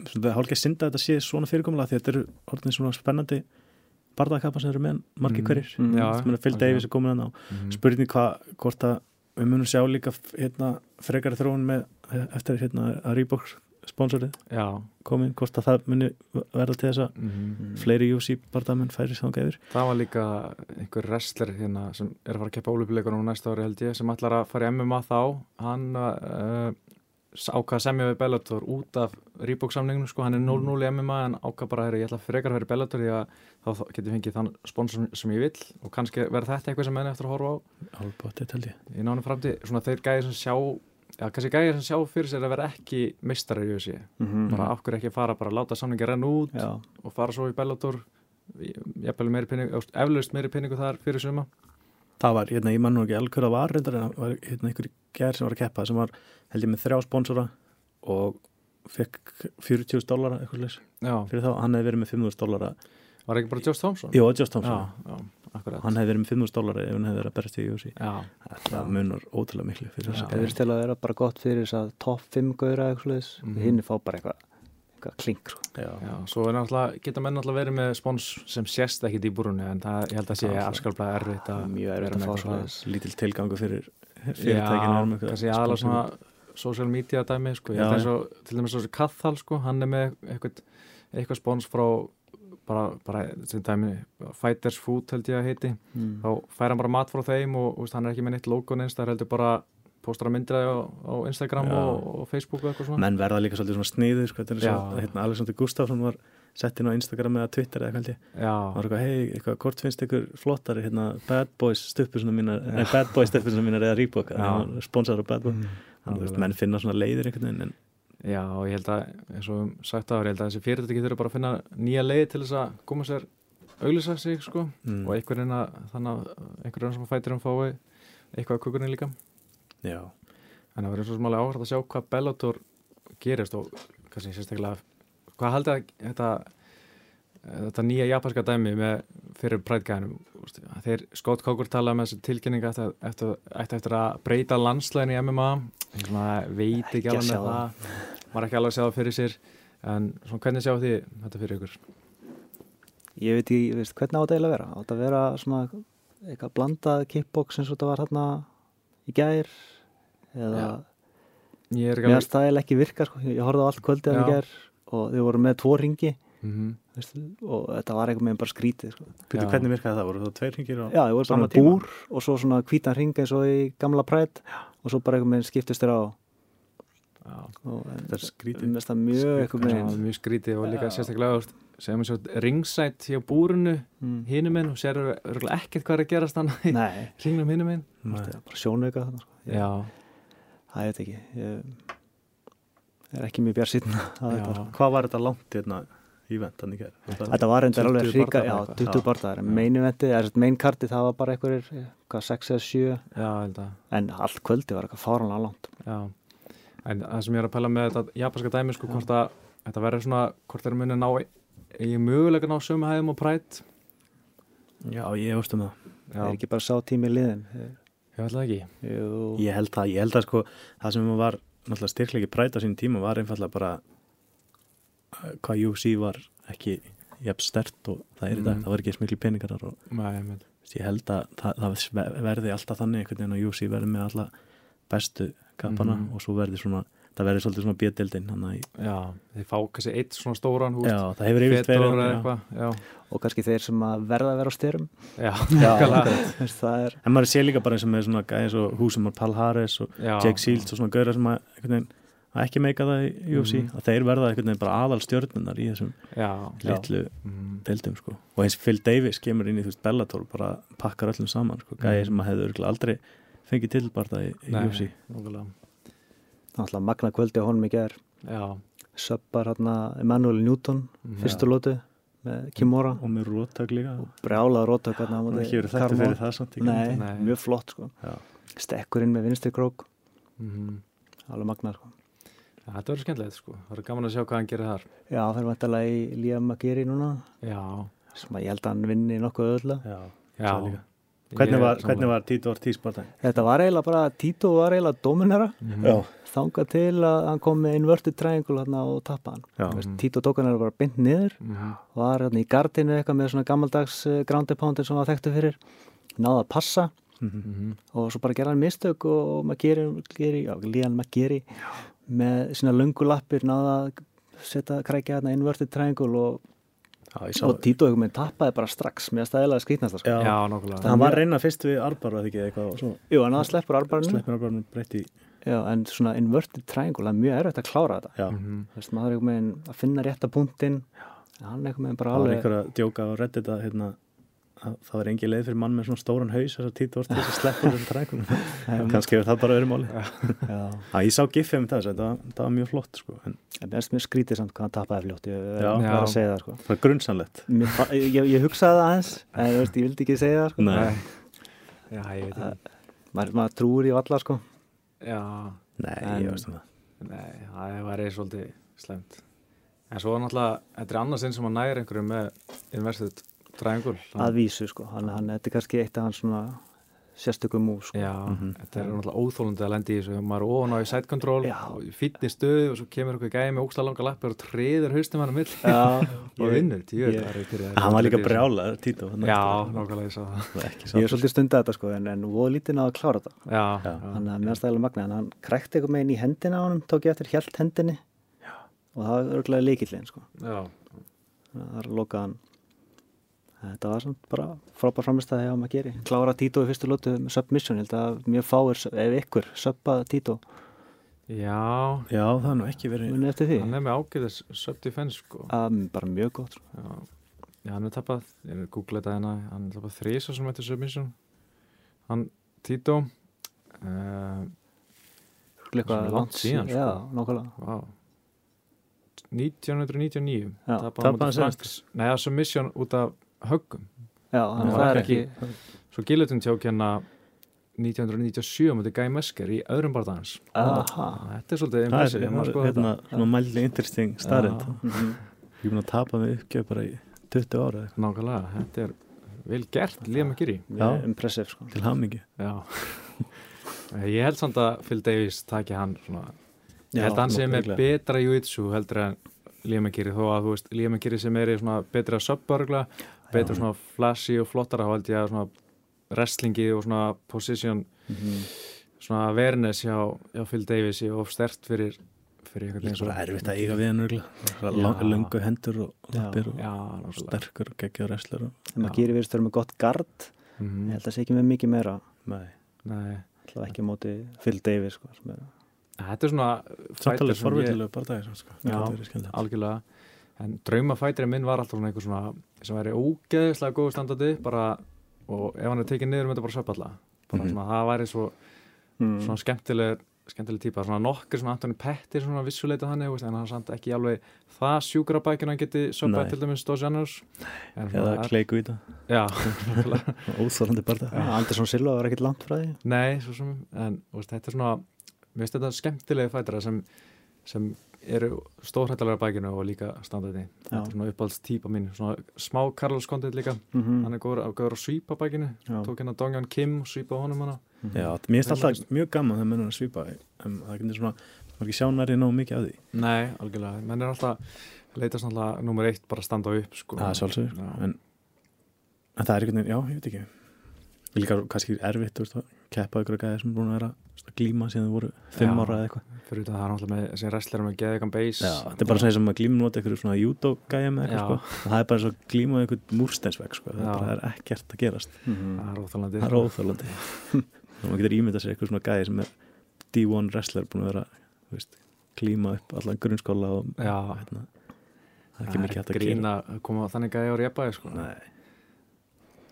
svona hálfgeir synda að þetta sé svona fyrirkomulega því þetta eru orðið svona spennandi barðakappa sem eru með margir Mhm. hverjir Mm. Meina, Phil algjörlega. Davis er komin hann á Mhm. spurning hvað, hvort að við munum sjá líka hérna, frekari þróun með eftir hérna að Reebok sponsorið komin, hvort að það muni verða til þess að mhm. fleiri UFC barðamenn færi sá gæður það var líka einhver wrestler hérna sem er að fara að keppa ólupileikunum næsta ári held ég sem ætlar að fara í MMA þá hann uh, ákvað að semja við Bellator út af Reebok samningunum sko, hann er 0-0 í MMA en ákvað bara að ég ætla að frekar að vera í Bellator því að þá getur fengið þann sponsor sem ég vil og kannski verður þetta eitthvað sem menn eftir að horfa á. Álbáttið held ég. Í nánu framtíð, svona þeir gæðir sem sjá já, kannski gæðir sem sjá fyrir sér að vera ekki mistarar í UFC, Mhm. bara af hverju ekki fara bara láta samningi renna út Já, og fara svo í Bellator. Eflaust meiri pinningu þar fyrir suma. Það var, hérna, ég man nú ekki algjör að var hérna einhver gær sem var að keppa sem var held ég með þrjá sponsora og fekk 40.000 dólara eitthvað leys já, fyrir þá, hann hefði verið með 5.000 dólara var ekki bara Josh Thompson? Jó, Just Thompson, já, já, akkurat hann hefði verið með 5.000 dólara ef hann hefði verið að berast í já, það munar ótrúlega miklu það verður til að vera bara gott fyrir þess að topp 5 gauðra eitthvað mm Mhm. -hmm. hinn fá bara eitthvað eitthvað klink sko. já, já, svo er náttúrulega geta menn náttúrulega verið með spons sem sést ekki í búrunni en það, ég held að sé Já, afskalblega erfitt að mjög erfitt vera að eitthvað svoleiðis. lítil tilgangu fyrir fyrirtækinu kannski aðalega svona social media dæmi, sko, Já, já. og til dæmis svo Kathal, sko, hann er með eitthvað, eitthvað spons frá bara, bara sem dæmi Fighters Food held ég að heiti. Mm. þá fær hann bara mat frá þeim og, og hann er ekki með neitt logo neins, það er heldur bara postar að myndra á, á Instagram og, og Facebook og eitthvað svona. Menn verða líka svolítið svona sniður sko, hérna, Alexander Gustafsson var sett inn á Instagram eða Twitter eða hvað held ég. Já, var eitthvað, hei, eitthvað, hvort finnst ykkur flottari hérna, Bad Boys stuppusuna mínar nei, Bad Boys stuppusuna mínar eða Reebok sponsor á Bad Boys. Mm, þannig að menn finna svona leiðir einhvern veginn en Já, og ég held að, eins og sagt að ég held að þessi fyrirtæki þurfa bara að finna nýja leið til þess að koma sér auglýsa sig, sko, mm, og einhverjum að þannig að einhverjum sem fætir um fái eitthvað að kukurinn líka. Já, en það verður svo smálega áhverð að sjá hvað Bellator gerist og kannski sérstaklega hvað haldið að þetta þetta nýja japanska dæmi með fyrir prætgæðinum þeir Scott Coker talaði með þessi tilkynninga eftir, eftir, eftir, eftir að breyta landslæðin í MMA ég svona veit ekki, að alveg það. var ekki alveg að sjá það fyrir sér. En svona hvernig sjá því þetta fyrir ykkur? Ég veit ekki, veist, hvernig á þetta eiginlega að vera? Á þetta að vera svona eitthvað blandað kickbox eins og þetta var hérna í gær? Eða ég er mér eiginlega ekki virka sko. ég horfði á allt kvöldið í Já. gær og þau voru með tvo ringi mm veist, og þetta var eitthvað með bara skrítið sko. Hvernig virkaði það? Voru það tveir hringir á já, þau voru bara búr og svo svona hvítan ring eins og í gamla prætt og svo bara eitthvað með skiptist þér á og Þetta er skrítið. það mjög eitthvað megin mjög skrítið og líka Já. sérstaklega þú veist, segjum við svo ringsætt hjá búrunu mm. hinum minn og sér örgulega ekkert hvað er að gerast hann í Nei. það er bara sjónauka þarna sko. Ég- Já, það veit ekki ég er ekki mjög bjart síðan Hvað var þetta langt hérna ívent hann í gerð? Þetta var reyndar 20 alveg ríka, já, eitthvað. 20 Já. bardagar, main eventi, eða main karti það var bara einhverjir, hvað, 6 eða 7 já, held að. En allt kvöldi var eitthvað fáranlega langt. Já, en það sem ég er að pæla með þetta japanska dæmi sko, hvort að þetta verður svona, hvort þeir muni ná í möguleika ná sömu hæðum og prætt Já, ég veist um það. Það er ekki bara sá tími liðin ég ætla það ekki. Jú, Ég held það, ég held að sko, það sem var náttúrulega styrklegi præta sín tíma var einfallega bara uh, hvað UFC var ekki jafn stert og það er í dag, Mhm. það var ekki eins miklu peningar og Nei, ég held að það, það verði alltaf þannig einhvern veginn að UFC verði með alla bestu kappana Mhm. og svo verði svona það verði svolítið svona að Já, þeir fá kannski eitt svona stóran húst já, það hefur eitthvað Já, og kannski þeir sem að verða að vera á styrum já, Já, það er en maður sé líka bara eins og með svona gæðis og húsum og Pal Harris og já Jake Shields og svona gauðra sem að, veginn, að ekki meika það í UFC Mhm. að þeir verða einhvern veginn bara aðal stjörnunar í þessum Já, litlu mm, deildum sko. og eins Phil Davis kemur inn í þú veist Bellator bara pakkar öllum saman sko. gæði Mhm. sem að hefur örugglega aldrei fengið tilbarta í, í Nei. UFC. Náttúrulega magna kvöldi á honum í gerð Já, söppar hérna Emmanuel Newton fyrstu lótu með Kimura og með róttak líka. Brjálaður rótök hérna á og ekki Nei, Nei. mjög flott sko. Já. stekkur inn með vinstri krók. Mhm. alveg magna sko. Já, Þetta verður skemmtilegt sko, það verður gaman að sjá hvað hann gerir þar. Já, það er vantilega í Liam Magiri núna. Já, sem að ég held að hann vinni nokkuð öðla Já. já. Það líka. Hvernig, var, hvernig var Tito Ortiz bara þetta var eiginlega bara, Tito var eiginlega dominera Mhm. þangað til að hann kom með inverted triangle og tappa hann Já. Þú veist, Tito tók hann bara beint niður Mhm. var hérna í gardinu eitthvað með svona gammaldags uh, ground and poundin sem hann var þekktu fyrir náða að passa Mhm. Mhm. og svo bara gera hann mistök og já, líðan maður gerir með sína löngu lappir náða að setja krækja hérna inverted triangle og, Já, og Tito eitthvað með tappaði bara strax með stæðilega skrýtnast sko. Já. Nákvæmlega hann var reyna fyrst við Arbar var það ekki eitthvað og svo Jú, hann náða sleppur arbarinu sleppur Arbar breytti já, en svona inverted triangle, það er mjög erfitt að klára þetta Já. Mhm. Þú veist, maður er eitthvað með að finna rétta punktinn hann er eitthvað með bara það var alveg einhver að djóka og reddi þetta hérna, að það var engin leið fyrir mann með svona stóran haus þess að Tito Ortiz að sleppur þessum trækunum. Kannski hefur það bara verið máli. Já, Já, ég sá gifið um þess, þetta var, þetta var mjög flott sko. en en mér skrítið samt hvað hann tappaði fljótt, ég Já. að segja það sko. það var grunnsanlegt Mér, ég, ég hugsaði það aðeins en þú veist, ég vildi ekki segja það sko. Nei, Já, ég veit það maður, maður trúur í valla sko. Já, Nei En- ég veist það. Nei, það var eða svolítið slemt En svo er náttúrulega, þetta er annars einn sem að næra einhverju með inverted triangle að vísu sko. hann, hann, þetta er kannski eitt af hans svona sérstökum múf sko. Já, Mhm. þetta er náttúrulega óþólandi að lendi í þessu. Maður er ofan á í side control Já. og í fitni stöðu og svo kemur eitthvað gæði með óksla langa lappir og treður haustum hann á mill og ég- vinnur, ég- hann var líka brjálað Tito hann Já, nákvæmlega ég sá það. Það ég er svolítið stundið þetta sko, en, en voða lítið náða að klára þetta. Þannig að mér stæðilega magna en hann krækti eitthvað með inn í hendina á honum tók ég eftir hjælt hendinni. Og það þetta var samt bara frábær framistæði hjá maður geri klára Tito í fyrstu lótu með submission ég held að mjög fáir, ef ykkur subba Tito, já. Já, það er nú ekki verið munið eftir því? Hann er með ágæðis sub-defense sko. Að, bara mjög gott sko. Já, já hann er tapað, ég er googlað þetta hérna, hann er tapað þrísa sem eftir submission. Hann, Tito uh, Svona eitthvað langt síðan, sko. já, nákvæmlega. Vá. 1999 Já, tapaði tapaði hann hann Franks Nei, það er submission út af höggum. Já, þannig það er ekki- ekki Svo Gillitin tjók hérna 1997 mútið Guy Mesker í öðrum barðans aha. Þetta er svolítið er sko er þetta hérna svona mældi interesting starrend Mhm. Ég er búin að tapa mig uppgjöf bara í 20 ára eða eitthvað, Nákvæmlega, þetta er vel gert, Liam impressive sko. til hamingi Já. Ég held samt að Phil Davis taki hann svona Ég held að hann sem er betra jiu-jitsu heldur en Liam McGeary þó að þú veist, Liam McGeary sem er í svona betra subbörgla, betra svona flashy og flottara, þá held ég að svona wrestlingi og svona position Mhm. svona awareness hjá, hjá Phil Davis er of stert fyrir fyrir einhvern Það er veginn bara svo erfitt að eiga við Já. Lungu hendur og og Já, náttúrulega sterkur og geggjaður wrestler og... en maður gerir vera með gott gard Mhm. ég held að það sé ekki með mikið meira Nei Nei, alltaf ekki á móti Phil Davis sko, er Þetta er svona Samtalið forvillilegu barndagir sko. Skemmtilegt. algjörlega en draumafætirinn minn var alltaf svona einhver svona sem væri ógeðislega góð standandi bara, og ef hann er tekið niður þetta bara söpalla bara Mhm. svona, það væri svo mm. svona skemmtileg skemmtileg típa, svona nokkur svona Antoni Pettir svona vissuleita veist, en hann er samt ekki alveg það sjúkra bækina hann geti Nei. söpað til dæmis Janus en Eða kleiku í það já. Óþólandi barndag ja, Andersson Silva var ekkert langt frá því nei, svo sem en þú veist, þetta er svona, mér finnst þetta skemmtilegi fætara sem, sem eru stórhættalega bækinu og líka standandi þetta er svona uppáhalds típa mín svona smá Carlos Condit líka mm -hmm. hann er góður, að svípa bækinu Já. tók hérna Dongjan Kim og svípa honum hana Já, mér finnst alltaf mjög gaman þegar mennur að svipa en það getur svona, það er ekki sjánari nóg mikið af því nei, algjörlega, menn er alltaf leitast alltaf nummer eitt bara að standa upp sko. Það er. Já. en, en það er einhvern veginn, já, ég veit ekki líka kannski erfitt þú að keppa ykkur gæði sem er búin að vera þú að glíma síðan þau voru fimm Já. ára eða eitthvað. Fyrir þetta það er alltaf með þessi wrestler með geðegan base. Já, þetta er bara svona eins og maður glíma nota ykkur svona judo gæja með eitthvað sko. það er bara svo glíma ykkur múrsteinsvegg sko. það er ekkert að gerast. Það er óþálandi það er óþálandi og maður getur ímyndað sér eitthvað svona gæði sem er D1 wrestler búin að vera þú veist, glíma upp allan grunnskóla og hérna, það er ekki mikið hægt að grína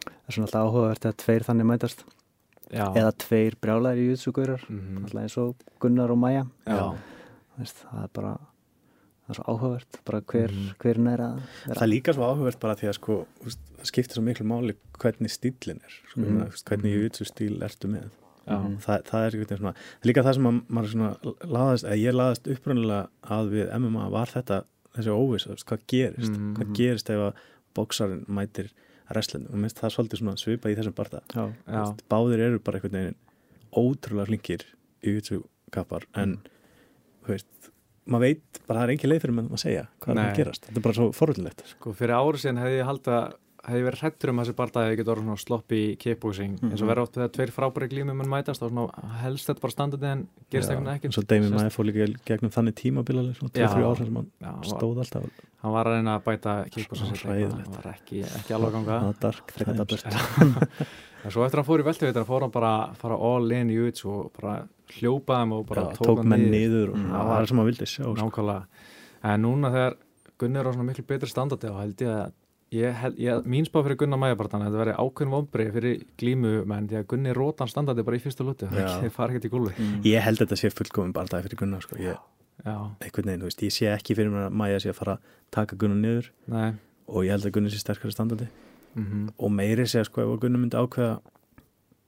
Það er svona alltaf áhugavert að tveir þannig mætast já, eða tveir brjálæðir í jutsugurar Mhm. alltaf eins og Gunnar og Maja já. Veist, það er bara það er svo áhugavert bara hver, Mhm. hver er að það er líka svo áhugavert bara því að sko, þú veist, það skiptir svo miklu máli hvernig stílinn er sko, Mhm. mm. hvernig jutsu stíl ertu með Já. Mhm. það, það er svona líka það sem að maður svona laðast, eða ég laðast upprunnilega að við MMA var þetta þessi óviss, þú veist, hvað gerist Mhm. hvað gerist ef að bóksarinn mætir wrestlinu og minnst það er svolítið svona svipað í þessum barða. Báðir eru bara einhvern veginn ótrúlega flinkir í jutsu kappar en þú veist, maður veit bara það er engin leið fyrir mann að segja hvað er Nei. að gerast. Þetta er bara svo forvöldilegt Sko, fyrir ári síðan hefði ég haldið að hefði verið hrættur um að þessi barndagi hefði getið orðið svona slopp í kickboxing eins og Mhm. verið oft þegar tveir frábæri glímum en mætast og svona helst þetta bara standandi en gerist eitthvað ekki Damien Sérst- Maia fór líka gegnum þannig tímabilaleg svona Já. 2-3 ár sem hann Já, hann var- stóð alltaf hann var að reyna að bæta kickboxing sitt eitthvað, hann var ekki, ekki alveg að ganga að dark frekar times. dabburt en svo eftir að hann fór í veltuveitar fór hann bara að fara all in í jiu og bara hljópaði þeim og bara Já, tók, hann menn niður. Mm, það það var var- það sem maður vildi sjá sko. nákvæmlega en núna þegar Gunni er á svona miklu betri standardi og held ég að ég, held, ég, mín spá fyrir Gunnar Mæjabartan þetta verði ákveðin vombrið fyrir glímu menn því að Gunni rótan standardi bara í fyrstu luti það fara ekkert í gólfi Mm. ég held þetta sé fullkomum bara það fyrir Gunnar sko. ég, veginn, þú veist, ég sé ekki fyrir mér að Maja sé að fara að taka Gunnar niður. Nei. Og ég held að Gunnar sé sterkari standandi. Mm og meiri sé sko ef að Gunnar myndi ákveða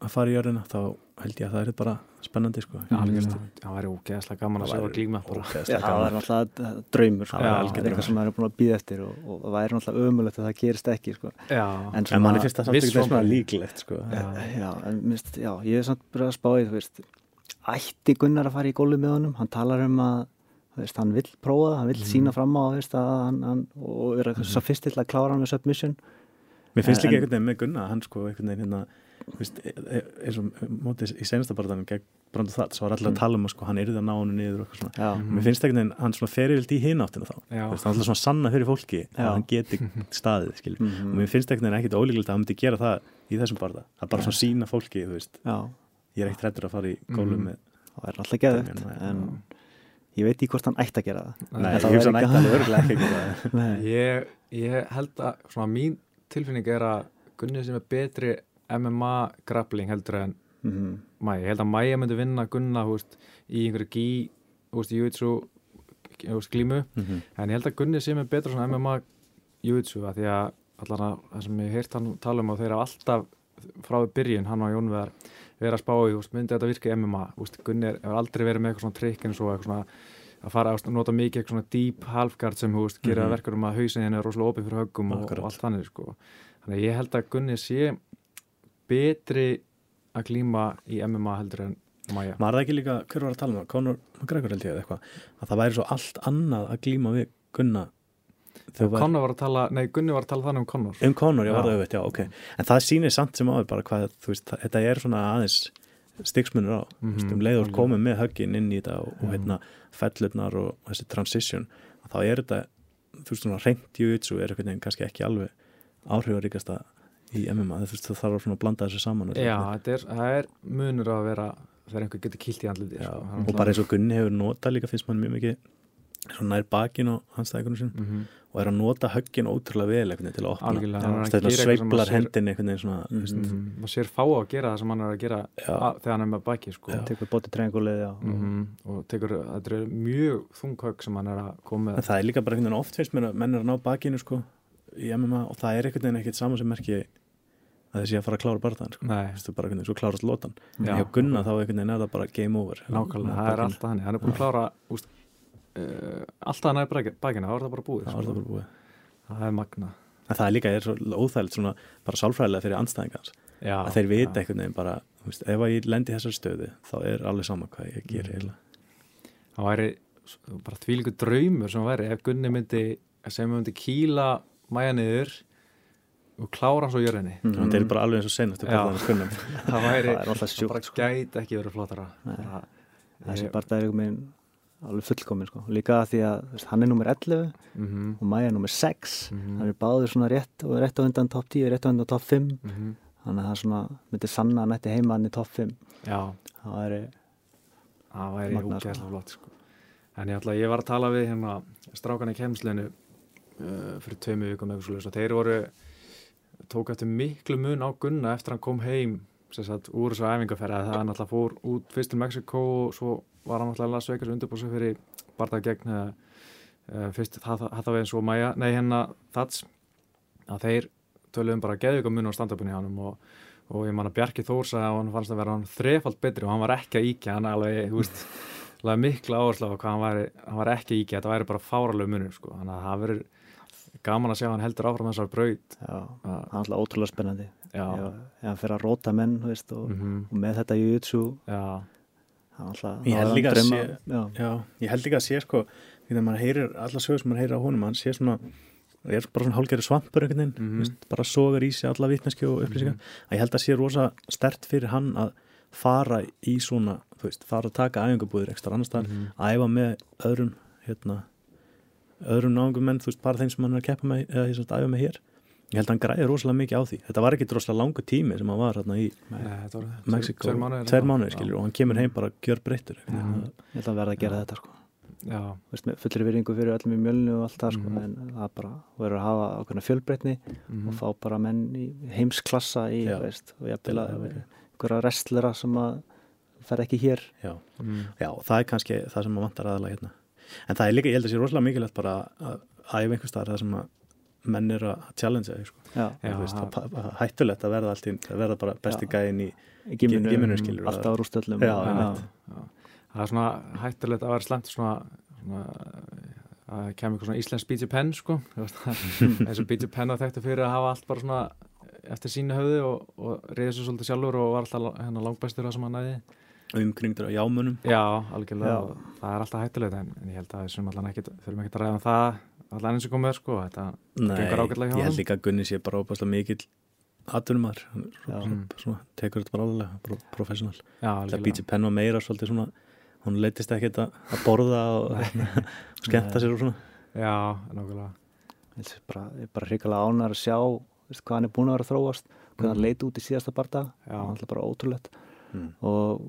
að fara í jörðina þá held ég að það er bara spennandi sko. Já, algjörlega. það væri ógeðslega gaman að sjá að væri glíma það er náttúrulega draumur sko. Já, það algjör er eitthvað sem maður er búin að býða eftir og, og það væri náttúrulega ömulegt að það gerist ekki sko. en, en manni finnst það samt vonbrigði. líklegt sko. Já. já, en minnst, já, ég er samt bara að spá í þú veist, ætti Gunnar að fara í gólu með honum hann talar um að þú veist, hann vill prófa það, hann vill Mhm. sína fram á þú veist, að hann, hann, og vera mm svo fyrst til að klára hann með submission Mér finnst líka einhvern veginn með Gunna hann sko einhvern veginn þú veist, e- e- eins og mótið í senasta barðanum gegn Brandur Þall, svo var allir að Mm. tala um að sko hann yrði að ná hann niður og eitthvað svona já. Mér finnst einhvern veginn hann svona ferildi í hináttina þá Já. Þú veist, hann er alltaf svona sanna fyrir fólki Já. að hann geti staðið skilur Mhm. og mér finnst einhvern veginn ekkit ólíklegt að hann myndi gera það í þessum barða er bara svona sína fólki, þú veist já, ég er ekkert hrættur að fara í gólum Mhm. með það er alltaf Maia, en ég veit ekki hvort hann ætti að gera það Nei, En ég það ekki- ekki að ég, ég held að svona mín tilfinning er að Gunni sem er betri MMA grappling heldur en Mhm. Maja, ég held að Maja myndi vinna Gunna hú veist, í einhverju gí hú hú veist, glímu Mhm. en ég held að Gunni sem er betra svona MMA jiu-jitsu að því að allan að það sem ég heirt hann tala um og þeir hafa alltaf frá byrjun, hann og Jón Veðar vera að spá í, myndi þetta virka í MMA veist, Gunni hefur aldrei verið með eitthvað svona trikk eins og eitthvað svona að fara að nota mikið eitthvað svona deep halfguard sem þú veist, gera Mhm. verkar um að hausin henni er rosalega opið fyrir höggum og, Akkurat. og allt þannig sko. þannig að ég held að Gunni sé betri að glíma í MMA heldur en Maja maður er ekki líka, hver var að tala um það Conor McGregor held ég eða eitthvað að það væri svo allt annað að glíma við Gunna var- Conor var að tala, nei Gunni var að tala þannig um Conor Um Conor, var Já. það auðvitað, já, ok En það sýnir samt sem áður bara hvað þú veist, það- þetta er svona aðeins stiksmunur á mm Mhm, um leiður algjörlega. komið með höggin inn í þetta og, og Já. hérna fellurnar og þessi transition þá er þetta, þú veist svona reynt júitsu er einhvern veginn kannski ekki alveg áhrifaríkasta í MMA þú veist það þarf að blanda þessu saman Já, þetta er, það er munur að vera þegar einhver getur kilt í andliti sko. og bara eins og Gunni hefur notað líka finnst mann mjög mikið svona nær bakin á hans stækunum sin mm -hmm. og er að nota höggin ótrúlega vel einhvern veginn til að opna er að eitthvað sér- hendin einhvern veginn svona mm mm maður sér fá að gera það sem hann er að gera að, þegar hann er með baki sko. Tekur já. mm og tekur, þetta er mjög þunghögg sem hann er að koma en með það er líka bara einhvern veginn oft að menn er að ná bakinu sko í MMA og það er einhvern veginn ekkert saman sem merki að þessi að fara að klára barðan sko. Vistu, bara veginn svo klárast lotan. Já. hjá Gunna þá einhvern veginn er það bara game over. Nákvæmlega, það er alltaf hann hann er búin að klára úst, uh, alltaf hann er bakina, þá er það bara búið það sko. var það bara búið. Það er magna en það er líka er svo óþægilegt svona bara sálfræðilega fyrir anstæðingans Já, að þeir vita já. einhvern veginn bara þú veist, ef ég lendi í þessar stöðu þá er alveg sama hvað ég ger eiginlega. Það væri bara þvílíku draumur sem væri ef Gunni myndi sem myndi kýla mæja niður og klára hann svo jörðinni Mm. mm. það er bara alveg eins og senast það það væri, Það er bara sko. gæti ekki verið flottara Nei. Það- þessi barða er einhvern veginn alveg fullkomin sko. líka því að þú veist, hann er nummer 11 Mhm, og Maja er nummer 6 mhm, hann er báður svona rétt og rétt á undan top 10 rétt á undan top 5 mhm. þannig að það svona myndi sanna að hann ætti heima hann í top 5 já, það er það væri sko. úgæðslega flott sko. en ég, ætla, ég var að tala við hérna strákan í kemslinu uh, fyrir tveimu vikum eða svo og þeir voru tók eftir miklu mun á Gunna eftir hann kom heim sagt, úr þessu æfingaferði að það náttúrulega fór út fyrst til Mexiko og svo var hann náttúrulega Las Vegas undirbúið sig fyrir barða gegn uh, fyrst við eins og Maja, nei hérna Þats að þeir töluðum bara geðvika mun á stand-upinu hjá hann og, og ég man að Bjarki Þórs að hann fannst að vera hann þrefald betri og hann var ekki að íkja hann alveg, þú veist mikla áherslu á hvað hann var, hann var ekki að íkja þetta væri bara fáralega munur sko. Þannig að það verður gaman að sjá hann heldur áfram þessar braut. Já, að, það er alltaf ótrúlega spennandi. Já, ef hann fyrir að róta menn þú veist, og, mhm, og með þetta jujutsu já, það er alltaf Ég held það líka að drauma- sé- já, Já, ég held líka að sé sko þegar maður heyrir, alla sögur sem maður heyrir á honum hann sé svona, er bara svona hálgeri svampur einhvern veginn, mm bara sogar í sig alla vitneski og upplýsingar. Að ég held að sé rosa stert fyrir hann að fara í svona, þú veist, fara að taka æfingabúðir ekstra annars staðar, mhm, æfa með öðrum hérna, öðrum náðungum menn, þú veist, bara þeim sem hann er að keppa með eða því að æfa með hér. Ég held að hann græði rosalega mikið á því, þetta var ekki rosalega langu tími sem hann var hérna í Nei, þetta voru Mexiko, eitthvað. mánuðir skilur og hann kemur heim bara gjör breyttur ég held að hann verða að gera Já. þetta sko. já, Þú veist, með fullri virðingu fyrir öllum í mjölnu og allt það sko, Mhm. en það bara verður að hafa ákveðna fjölbreytni mhm, og fá bara menn í heimsklassa í, veist, og ég að bila einhverja restlera sem að fer ekki hér. Já, mhm, Já, það er kannski það sem maður vantar aðalega hérna. En það er líka, ég held að sé rosalega mikilvægt bara að æfa einhver staðar það sem að menn eru að challengea þig, sko. það- það er hættulegt að verða allt í, að verða bara besti Já. gæðin í, giminu, skilur, alltaf á og- já. það er svona hættulegt að vera slemt svona, svona að kemur eitthvað svona íslensk Beatty Penn sko. Þú veist, það- eins og Beatty Penn að þekktu fyrir að hafa allt bara svona eftir sínu höfði og, og reyði svo svolítið sjálfur og var alltaf hennar langbæstur það sem hann næði umkringdur á jámunum. Já, algjörlega, Já. það er alltaf hættulegt en, en ég held að þessum allan ekki þurfum ekki að ræða um það allan eins og komið sko, þetta Nei, gengur ágætlega hjá ég held líka að Gunni sé bara óbærslega Já. svona, tekur þetta bara alveg, pro, professional. Já, Það algjörlega býti penn og meira svolítið svona, hún leittist ekkert að, að borða og skemmta sér og svona. Já, nákvæmlega Ég er bara, er bara hrikalega ánæður að sjá veist, hvað hann er búin að vera að þróast hvernig hann Mhm. leit út í síðasta barda Já. það er bara ótrúlegt Mm. og,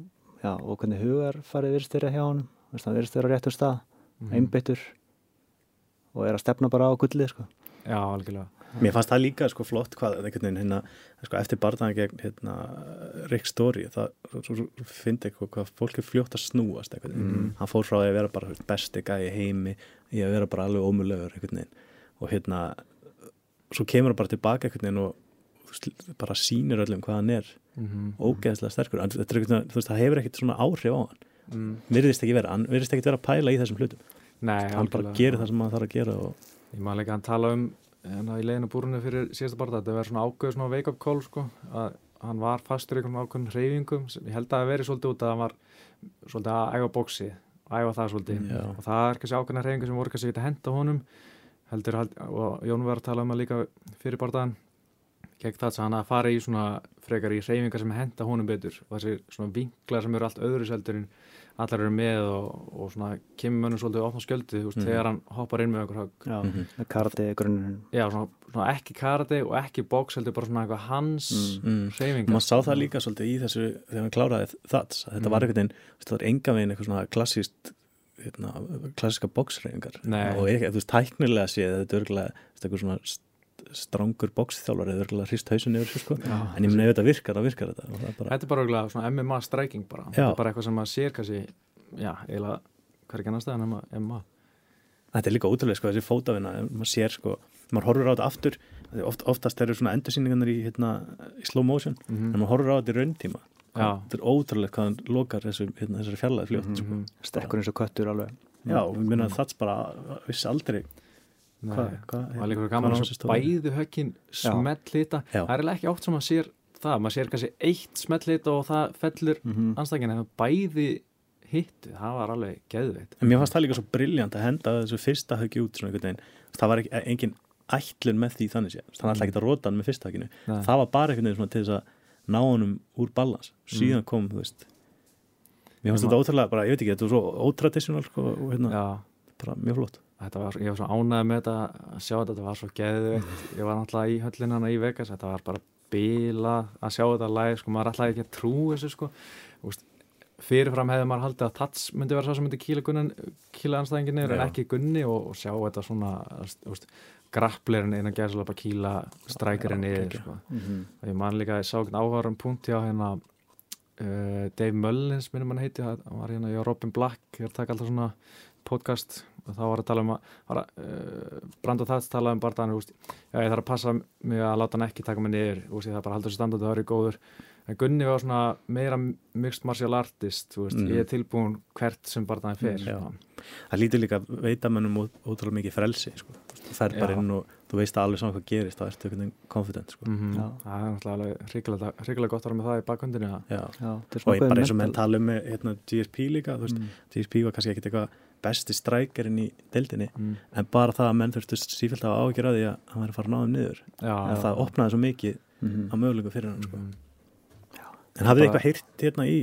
já, og hvernig hugar farið virðist þeirra hjá hann hann virðist þeirra á réttur stað Mhm. einbyttur og er að stefna bara á gullið sko. Já, algjörlega Mér fannst það líka sko flott hvað veginn hérna, sko, eftir barðan gegn hérna, Rick Story það svo, svo, svo fyndi eitthvað hvað fólk er fljótt að snúast Mhm. hann fór frá að vera bara besti gæi heimi í að vera bara alveg ómulegur og hérna svo kemur hann bara tilbaka og bara sýnir öllum hvað hann er mm ógeðslega sterkur, en er þú veist, það hefur ekkert svona áhrif á hann, mm. virðist ekki vera hann virðist ekki vera að pæla í þessum hlutum. Nei, hann bara gerir það sem hann þarf að gera og Ég maður líka að hann tala um hérna í leiðinu búrunu fyrir síðasta barða þetta verður svona ágöð svona wake up call sko að hann var fastur í einhvern ákveðin hreyfingum ég held að það veri svolítið út að hann var svolítið að æfa bóksi æfa það svolítið. Já. og það er kannski ákveðina hreyfingu sem voru kannski ekki að henda honum heldur, held, og Jón var að tala um að líka fyrir barðan gegn það að hann að fara í svona frekar í reyfingar sem henda honum betur. Og þessi svona vinklar sem eru allt öðru seldur en allar eru með og, og svona kemur mönnum svolítið ofna skjöldið mm. þegar hann hoppar inn með einhver högg. Mm -hmm. karate grunnurinn. Já, svona, svona ekki karate og ekki bóks heldur bara svona eitthvað hans mm. reyfingar maður sá það líka svolítið í þessu þegar hann kláraði það þetta var einhvern veginn, þetta var enga veginn eitthvað svona klassíst hérna, klassíska bóksreyfingar og þú veist, tæknilega séð þetta er örgulega eitthvað svona strangur bóksþjálfar eða örgulega hrist hausin yfir sko. en ég minna ef þetta virkar, þá virkar þetta er bara... Þetta er bara örgulega svona MMA striking bara, já. þetta er bara eitthvað sem maður sér kannski já, eiginlega hverja annar stað en MMA Þetta er líka ótrúlega sko, þessi fótavina, maður sér sko maður horfur á þetta aftur, oft, oftast eru svona endursýningarnir í, hérna, í slow motion mm -hmm. en maður horfur á þetta í rauntíma þetta er ótrúlega hvað hann lokar þessu, hérna, þessari fjallaði fljótt mm -hmm. sko. Stekkur eins og köttur alveg Já, við minna að það bara vissi aldrei það er líka gaman að bæðu höggin smettlita, það er ekki oft sem maður sér það, maður sér kannski eitt smettlita og það fellur mm -hmm. anstakinn en bæði hittu, það var alveg geðveit. En mér fannst það líka svo brilljant að henda þessu fyrsta höggi út svona einhvern veginn, það var ekki, engin ætlun með því þannig sér, þannig að það ekki að rota hann með fyrsta högginu, Nei. það var bara einhvern veginn til þess að ná honum úr balans síðan mm. kom, þú veist mér fannst þetta ótrúlega, bara, ég veit ekki, þetta var svo ótradísjónal sko, og hérna, bara mjög flott Var, ég var svo ánæðið með þetta að sjá þetta, þetta var svo geðveikt ég var náttúrulega í höllinana í Vegas þetta var bara bila að sjá þetta læg sko, maður alltaf ekki að trú þessu sko Úst, fyrirfram hefði maður haldið að Tats myndi vera svo sem myndi kíla gunnan kíla anstæðinginni en ekki gunni og, og sjá þetta svona grappleirinn innan gerðslega bara kíla strækirinn yfir sko. mm -hmm. ég man líka, ég sá ekki áhvarum punkt hjá hérna uh, Dave Mullins minnum hann heiti, hann var hérna í Robin Black, ég er að taka alltaf svona podcast og þá var að tala um að, að uh, Brand og Þats talaði um barndan ég þarf að passa mig að láta hann ekki taka mig niður og það bara haldur þessi standard að það eru góður en Gunni var svona meira mixed martial artist mm. ég er tilbúin hvert sem barndan er fyrir mm, Það lítur líka veitamennum ótrúlega mikið frelsi sko. þú fær bara inn og þú veist alveg svona hvað gerist þá ertu einhvern veginn confident sko. mm -hmm. það er náttúrulega ríkilega gott að vera með það í bakhundinu og bara eins og menn tala um hérna, GSP líka mm. GSP var kannski ekkit eitthvað besti strækjarinn í deildinni mm. en bara það að menn þurftust sífælt að ágjör að því að hann væri að fara náðum niður já, en já. það opnaði svo mikið mm -hmm. á möguleikum fyrir hann sko. mm -hmm. en hafið þið eitthvað heyrt hérna í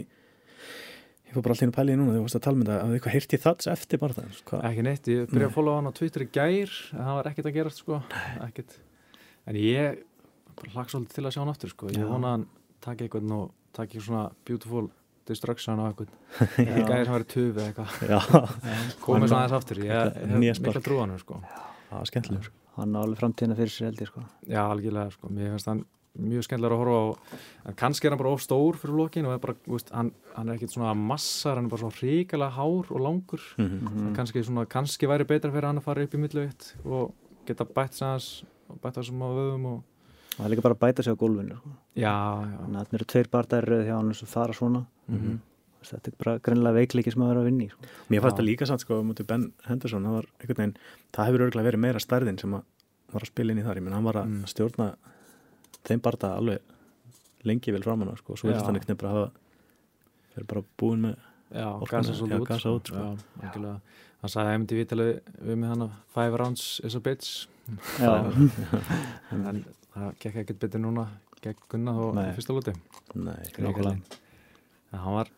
ég fór bara alltaf inn að pæla í núna þegar þú varst að tala með um það hafið þið eitthvað heyrt í þats eftir bara það Hva? ekki neitt, ég byrjaði að followa hann á Twitter í gær en það var ekkert að gerast sko. en ég hlaks svolítið til að sjá hann aftur sko. ég vona að hann takk eitthvað svona beautiful destruction á eitthvað gæði sem verið töfið eitthvað komið svona þess aftur ég hef mikla trú á hann sko. það var skemmtilegur sko. hann á alveg framtíðina fyrir sér heldur sko. já algjörlega, sko. mér finnst hann mjög skemmtilegur að horfa á en kannski er hann bara of stór fyrir lokin og er bara, veist, hann, hann er ekkit svona massar hann er bara svona ríkala hár og langur mm -hmm. kannski, svona, kannski væri betra fyrir hann að fara upp í millauðitt og geta bætt sæðans og bætt það sem á vöðum og það er líka bara að bæta sig á gólfinu sko. já, já. þannig að það eru tveir barndæri hjá hann sem fara svona mm -hmm. þetta er bara greinlega veikleiki sem að vera að vinni sko. Mér fannst það líka sann sko mútið Ben Henderson það, veginn, það hefur örgulega verið meira stærðin sem var að spila inn í þar ég menn hann var að mm. stjórna þeim barnda alveg lengi vel framann sko, og svo þetta einhvern veginn bara að hafa verið bara búin með Já, gasa svolítið út, gasa út sko. Já, hann sagði að MTV talaði við með hann að five rounds is a bitch. En það gekk ekkert betur núna gegn Gunnar og fyrsta lúti Nei, hann var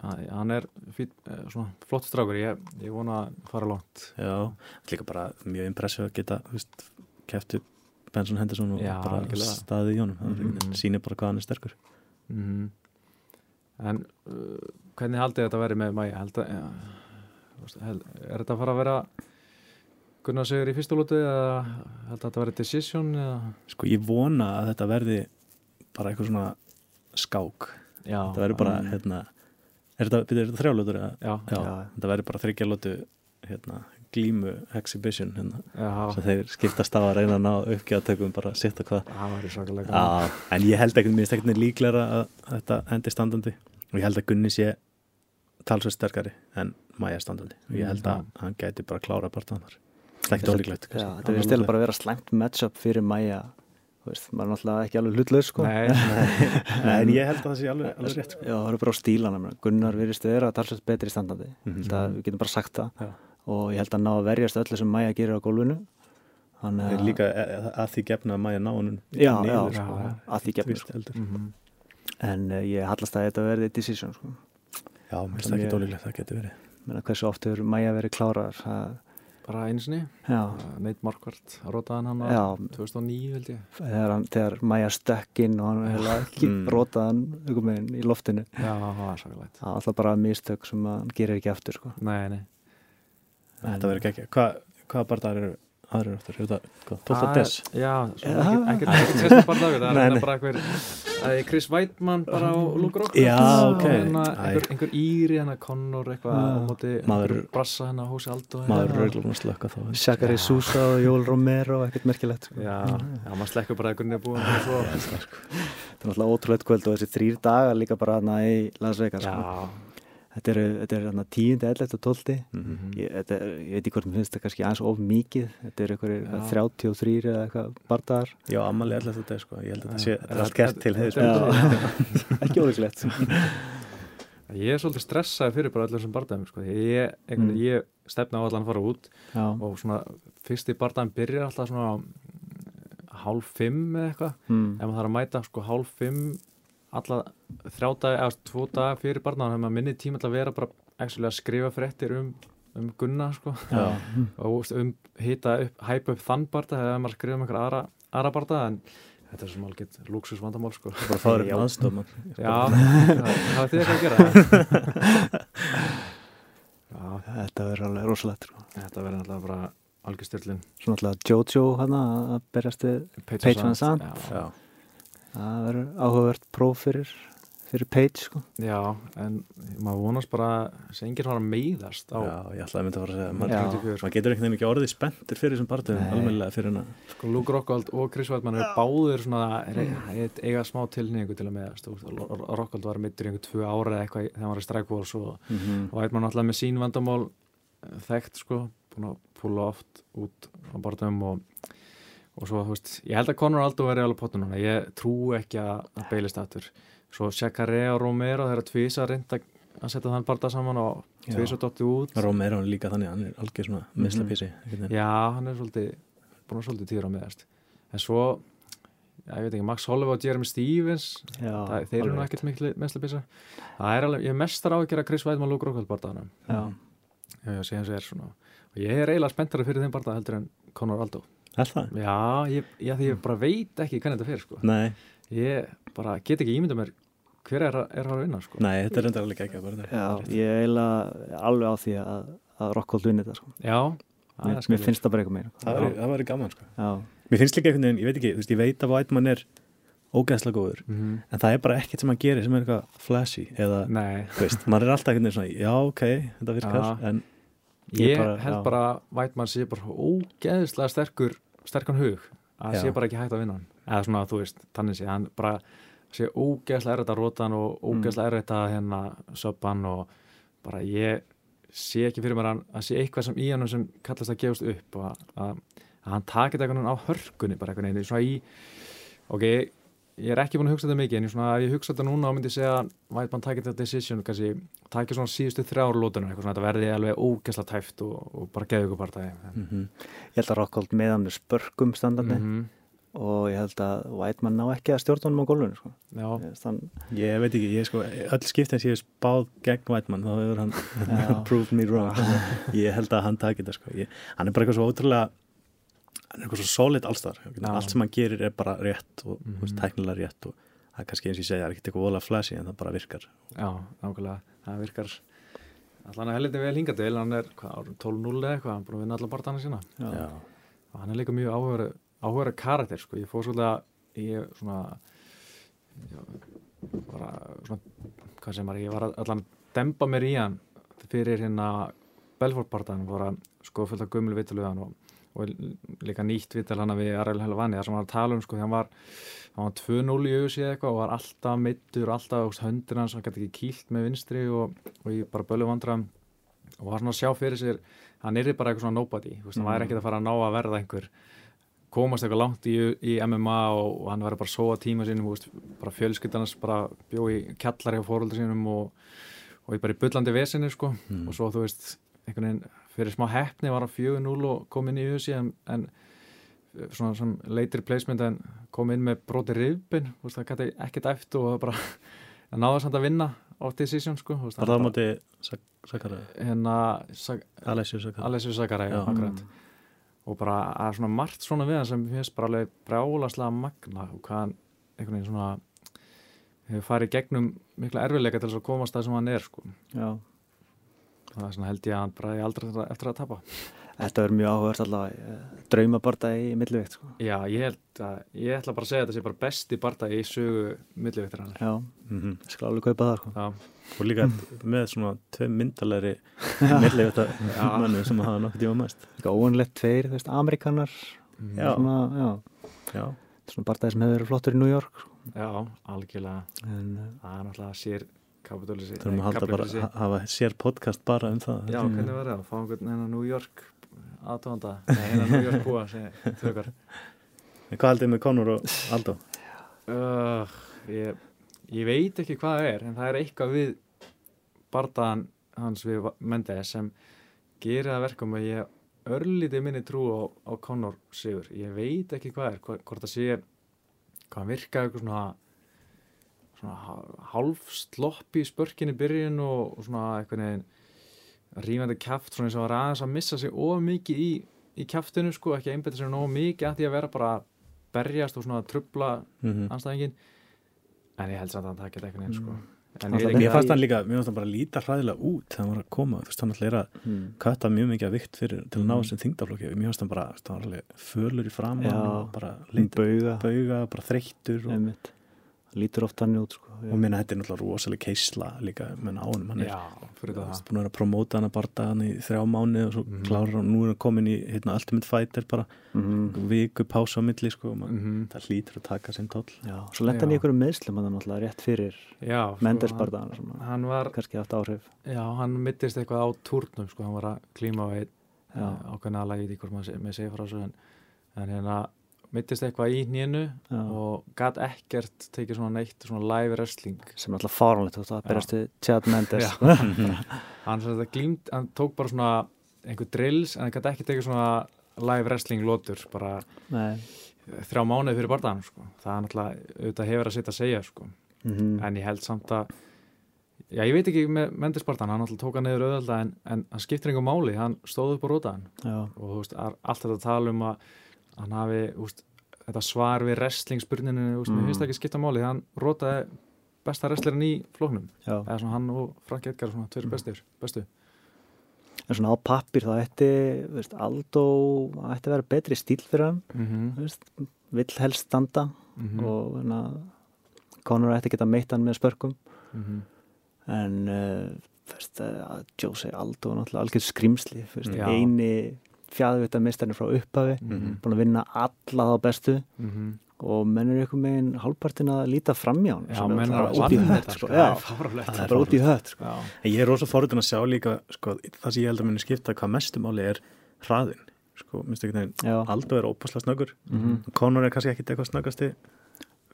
hann er fít, eh, svona, flott strákur ég, ég vona að fara langt Já, líka bara mjög impressið að geta kæftu Benson Henderson og Já, bara algjörlega. staðið í honum mm -hmm. sínir bara hvað hann er sterkur mm -hmm. En uh, hvernig haldið þetta að vera með mæja? Ja, er þetta að fara að vera Gunnar segur í fyrsta lótu eða held að þetta verði decision eða? Sko ég vona að þetta verði bara eitthvað svona skák já, þetta verði bara um, hérna, er þetta, þetta þrjálótur eða? Já, já, já. þetta verði bara þryggjálótu hérna, glímu exhibition hérna, sem þeir skiptast á að reyna að ná uppgjáðtökum bara að setja hvað. Það svakalega en ég held ekki, minnst ekki líklæra að þetta endi standandi. Og ég held að Gunni sé talsveit sterkari en Maja standandi. Og ég held að hann gæti bara klára partanar Slægt ólíklegt Þetta verður stila bara að vera slæmt matchup fyrir mæja maður er náttúrulega ekki alveg hlutlaus sko. En ég held að það sé alveg, alveg rétt sko. Já, það eru bara á stílana Gunnar verðist að vera að tala svolítið betri standandi mm -hmm. við getum bara sagt það Já. og ég held að ná að verjast öllu sem mæja gerir á gólfinu Þannig Það er líka að, að því gefna að mæja ná honum Já, niður, já, sko. sko, að því Víst sko. heldur. Mhm. En uh, ég hallast að þetta verði decision sko. Já, mér finnst Það það ekki mjög- dólíklegt, það getur verið Menna, hversu oft hefur Maja verið klárar það, bara einu sinni, Já, Neitt Markvart rótaðan hann á já. 2009 held ég. Þegar, hann, þegar Maja stökk inn og hann hefði ekki Mm. rótaðan meginn, í loftinu. Já, það var svakalegt það var alltaf bara mistök sem hann gerir ekki aftur sko. Nei, nei. Þetta verður ekki Hvað hva barðar eru aðrir áttur? Er þetta hvað, 12. Það er- des? Já, ekkert sérstæð bara dagur Það er hérna bara einhver Það er Chris Weidmann bara á Luke Rock Já, ok. hérna, einhver, einhver íri hérna Connor eitthvað Já. á móti Maður- einhver brassa hérna Hósi Aldo Maður hérna. eru örugglega að slökka þá Shakari Já. Sousa og Jól Romero ekkert merkilegt sko. Já, já, maður slekkur bara einhvern veginn búin og svo það er náttúrulega ótrúlega kvöld og þessi þrýr dagar líka bara hana í Las Vegas sko. Já, þetta eru, þetta eru hana, tíundi, ellett og tólti Mhm. ég, þetta, er- ég veit ekki hvort mér finnst þetta kannski aðeins of mikið þetta eru Já. 33 eða eitthvað bardagar Já, ammali allir þetta sko Ég held að þetta sé Þetta er allt gert til heiðis Já. ekki ólíklegt ég er svolítið stressaði fyrir bara allir sem barndæmi sko. ég, Mm. ég stefna á allan að fara út já, og svona fyrsti barndæmi byrjar alltaf svona mm, hálf fimm eða eitthvað mm. ef maður þarf að mæta sko hálf fimm alla þrjá dag eða tvo dag fyrir barnaðan hefur maður minni tíma til að vera bara að skrifa fréttir um, um Gunna sko. Já. og um hita upp, hæpa upp þann barða eða maður skrifa um einhver aðra, aðra barða en þetta er svona algjört luxus vandamál sko Bara fáður upp aðstofn Já, það er eitthvað að gera Já, þetta verður alveg rosalegt sko. þetta verður náttúrulega bara algjörstyrlin svo náttúrulega Jojo hana að berjast við Page Van Sant. Já, það verður áhugavert próf fyrir fyrir Page sko. já, en maður vonast bara sem enginn var að meiðast á Já, ég ætlaði að mynda að fara að segja. Maður, 24 maður getur einhvern veginn ekki orðið spenntur fyrir þessum Nei. Almennilega fyrir hana sko, Luke Rockhold og Chris Weidmann eru báðir svona, er, er, eiga smá tilningu til að Ro- Rockhold var mittur í einhver tvö ára eða eitthvað þegar hann var í Strikeforce og mm Weidmann alltaf með sín vandamál eh, þekkt sko, búin að púla oft út á barðum og og svo, þú veist, ég held að Conor Aldo verði alveg potun núna, ég trú ekki að að beilist aftur, svo Shakare og Romero þeirra tvisa reynda að setja þann barða saman og Já. tvisa dotti út. Romero er líka þannig, hann er algjör svona mislapísi mm Já, hann er svolítið búin að svolítið tíður á meðast en svo, já, ég veit ekki, Max Holloway og Jeremy Stevens já, það, þeir eru ekkert miklu meðslapisa það er alveg, ég er mestar á að gera Chris Weidmann Luke Rockhold barðanum já, já, já, sé og er svona. Og ég er eiginlega spenntara fyrir þeim barða heldur en Conor Aldo Er það? Já, ég, já, því ég bara veit ekki hvernig þetta fyrir sko. Nei, Ég bara get ekki ímynda mér hver er, að- er að vinna sko. nei, þetta er reyndar alveg ekki bara já, ég er eiginlega alveg á því að, að Rockhold vinni þetta sko. Já, mér, mér finnst það bara eitthvað meira Það væri- það væri gaman sko já, Mér finnst líka einhvern veginn, ég veit ekki, þú veist, ég veit að Whiteman er ógeðslega góður Mhm. en það er bara ekkert sem hann gerir sem er eitthvað flashy eða, Nei, þú veist, maður er alltaf einhvern veginn svona, já, ok, þetta virkar Já. en ég, Ég bara- held já. bara að Vætmann sé bara ógeðslega sterkur sterkan hug að Já. sé bara ekki hægt að vinna hann eða svona, þú veist, þannig sé hann bara sé ógeðslega erfitt að róta hann og ógeðslega erfitt að hérna söppa hann og bara ég sé ekki fyrir mér að, að sé eitthvað sem í hann sem kallast að gefast upp og að, að, að hann takit eitthvað á hörkunni bara eitthvað neina, svona í ok, ég er ekki búin að hugsa þetta mikið en ég, svona, ég hugsa þetta núna og myndi segja að Vætmann takit þetta decision, kannski takið svona síðustu þrjár lótunar, eitthvað svona, þetta verði alveg ógeðslega tæft og, og bara geðu ykkur það mm -hmm. ég held að Rockhold með hann með spörkum standardi -hmm. og ég held að Whiteman ná ekki að stjórna honum á gólfinu sko. Já, Ég veist, hann, ég veit ekki, ég sko öll skiptin sem ég hef spáð gegn Whiteman þá hefur hann proved me wrong ég held að hann taki þetta sko ég, hann er bara eitthvað svo ótrúlega hann er eitthvað svo solid allstar. Allt sem hann gerir er bara rétt og mm. -hmm. tæknilega rétt og það er kannski eins og ég segja, það er ekkert eitthvað vola flashy en það bara virkar. Já, nákvæmlega. Það virkar allan að helviti vel hingað til. Hann er hvað, árið 12-0 eða eitthvað, hann er búin að vinna allar barndana sína. Já. og hann er líka mjög áhugaður áhugaður karakter, sko, ég fór svolítið að ég svona já, bara svona hvað sem er, ég var allan að demba mér í hann fyrir hérna Belfort-partan, voru að sko fullt af gömul vitul við hann og, og líka nýtt vital hann við Ariel Helvani þar sem hann tala um, sko, því hann var hann var 2-0 í auðvitað eitthvað og var alltaf meittur og alltaf úst, höndir hans, hann gæti ekki kýlt með vinstri og, og ég bara bölu vandram og var svona að sjá fyrir sér hann er bara eitthvað svona nobody, veist, hann væri ekkert að fara að ná að verða einhver komast eitthvað langt í, í MMA og, og hann væri bara að sóa tíma sínum, veist, bara fjölskyldanars bara bjó í kjallari á fóröldur sínum og, og ég bara í bullandi vesinni sko, Mm. og svo þú veist einhvern veginn fyrir smá heppni var hann 4-0 og kom inn í USA en, en svona sem late replacement en kom inn með broti rifbin það gæti ekkert eftir og bara náða samt að vinna á decision sko Var það á móti Sakara? Hérna Alessio Sakara Alessio Sakara, já, akkurat. Og bara að svona margt svona við sem finnst bara alveg brjálaslega magna og hvað hann einhvern veginn svona hefur farið gegnum mikla erfiðleika til þess að komast það sem hann er sko. Já það er svona held ég að hann er aldrei eftir að tapa Þetta verður mjög áhugast allavega draumabarta í millivikt sko. Já, ég held að ég ætla bara að segja að þetta sé bara besti barta í sögu milliviktir hann Já, mm -hmm. skal alveg kaupa það sko. Já og líka með svona tvei myndalegri millivita mannu sem hafa nokkuð tíma mest Óanlegt tveir, þú veist, amerikanar Já, svona, já. já. svona barndagi sem hefur verið flottur í New York sko. Já, algjörlega en, það er náttúrulega sér kapitalisi Þú erum að halda bara að hafa sér podcast bara um það Já, hvernig var það? Fá einhvern veginn New York aðtónda, nei, hérna New York búa þaukar Hvað haldið með Conor og Aldo? Uh, ég, ég veit ekki hvað það er en það er eitthvað við bardaðan hans við Mendes sem gerir það verkum að ég örlítið minni trú á, á Conor Sigur ég veit ekki hvað er, hvort það sé hvað virka eitthvað svona hálf sloppi í spörkinni byrjun og, og svona eitthvað neginn rífandi kæft svona eins og að ræðast að missa sig of mikið í, í kæftinu sko, ekki einbæta sér nóg mikið að því að vera bara berjast og svona trubla mm -hmm. anstæðingin en ég held samt að það geta eitthvað neins sko En ég, mér fannst hann líka, mér fannst hann bara líta hræðilega út þegar hann var að koma, þú veist hann alltaf er að hmm. kvæta mjög mikið að vikt fyrir til að ná þessum þingdaflokki, mér fannst hann bara hann fölur í fram og bara bauga. bara þreyttur og, lítur oft hann út sko, og minna þetta er náttúrulega rosalega keisla líka með ánum, hann er búin að vera að promóta hann að barta hann í þrjá mánu og svo mm -hmm. klára hann, nú er hann komin í hérna, Ultimate Fighter bara. Mm -hmm. viku pása á milli sko, man, mm -hmm. það hlýtur að taka sinn toll. Já, svo lenda hann í einhverju meðslum hann náttúrulega rétt fyrir Mendersbarta hann var, kannski haft áhrif. Já, hann mittist eitthvað á turnum sko, hann var að klíma á einn ákveðna aðlægið í hvort maður með segja frá þessu en, en hérna mittist eitthvað í nýjunu og gæt ekkert tekið svona neitt svona live wrestling sem er alltaf fáránlegt þú veist það berast við Chad Mendes hann, glímt, hann tók bara svona einhver drills en hann gæt ekki tekið svona live wrestling lótur bara Nei. þrjá mánuði fyrir barndan sko. það er náttúrulega auðvitað hefur að setja að segja sko. mm -hmm. en ég held samt að já ég veit ekki með Mendes barndan hann náttúrulega tók hann niður auðvitað en, en hann skiptir einhver máli, hann stóð upp á rótaðan og þú veist allt þetta tala um að hann hafi úst, þetta svar við wrestling-spurninu mm. mér finnst það ekki skipta máli hann rótaði besta wrestlerin í flóknum eða svona hann og Frank Edgar svona tveir mm. bestir, bestu en svona á pappir þá ætti veist, Aldo ætti að vera betri stíl fyrir hann mm -hmm. veist, vill helst standa -hmm. og hérna Conor ætti geta meitt hann með spörkum -hmm. en uh, veist, uh, Jose Aldo náttúrulega algjör skrimsli eini fjæðvitaðmistarnir frá upphafi mm -hmm. búin að vinna alla þá bestu mm -hmm. og menn er ykkur meginn halvpartin að líta fram hjá hann er hött sko. Já, það er bara út í hött sko. Ég er rosa forðun að sjá líka sko, það sem ég held að minni skipta hvað mestumáli er hraðin sko, Aldo er ópasla snöggur mm -hmm. Conor er kannski ekkit eitthvað snöggasti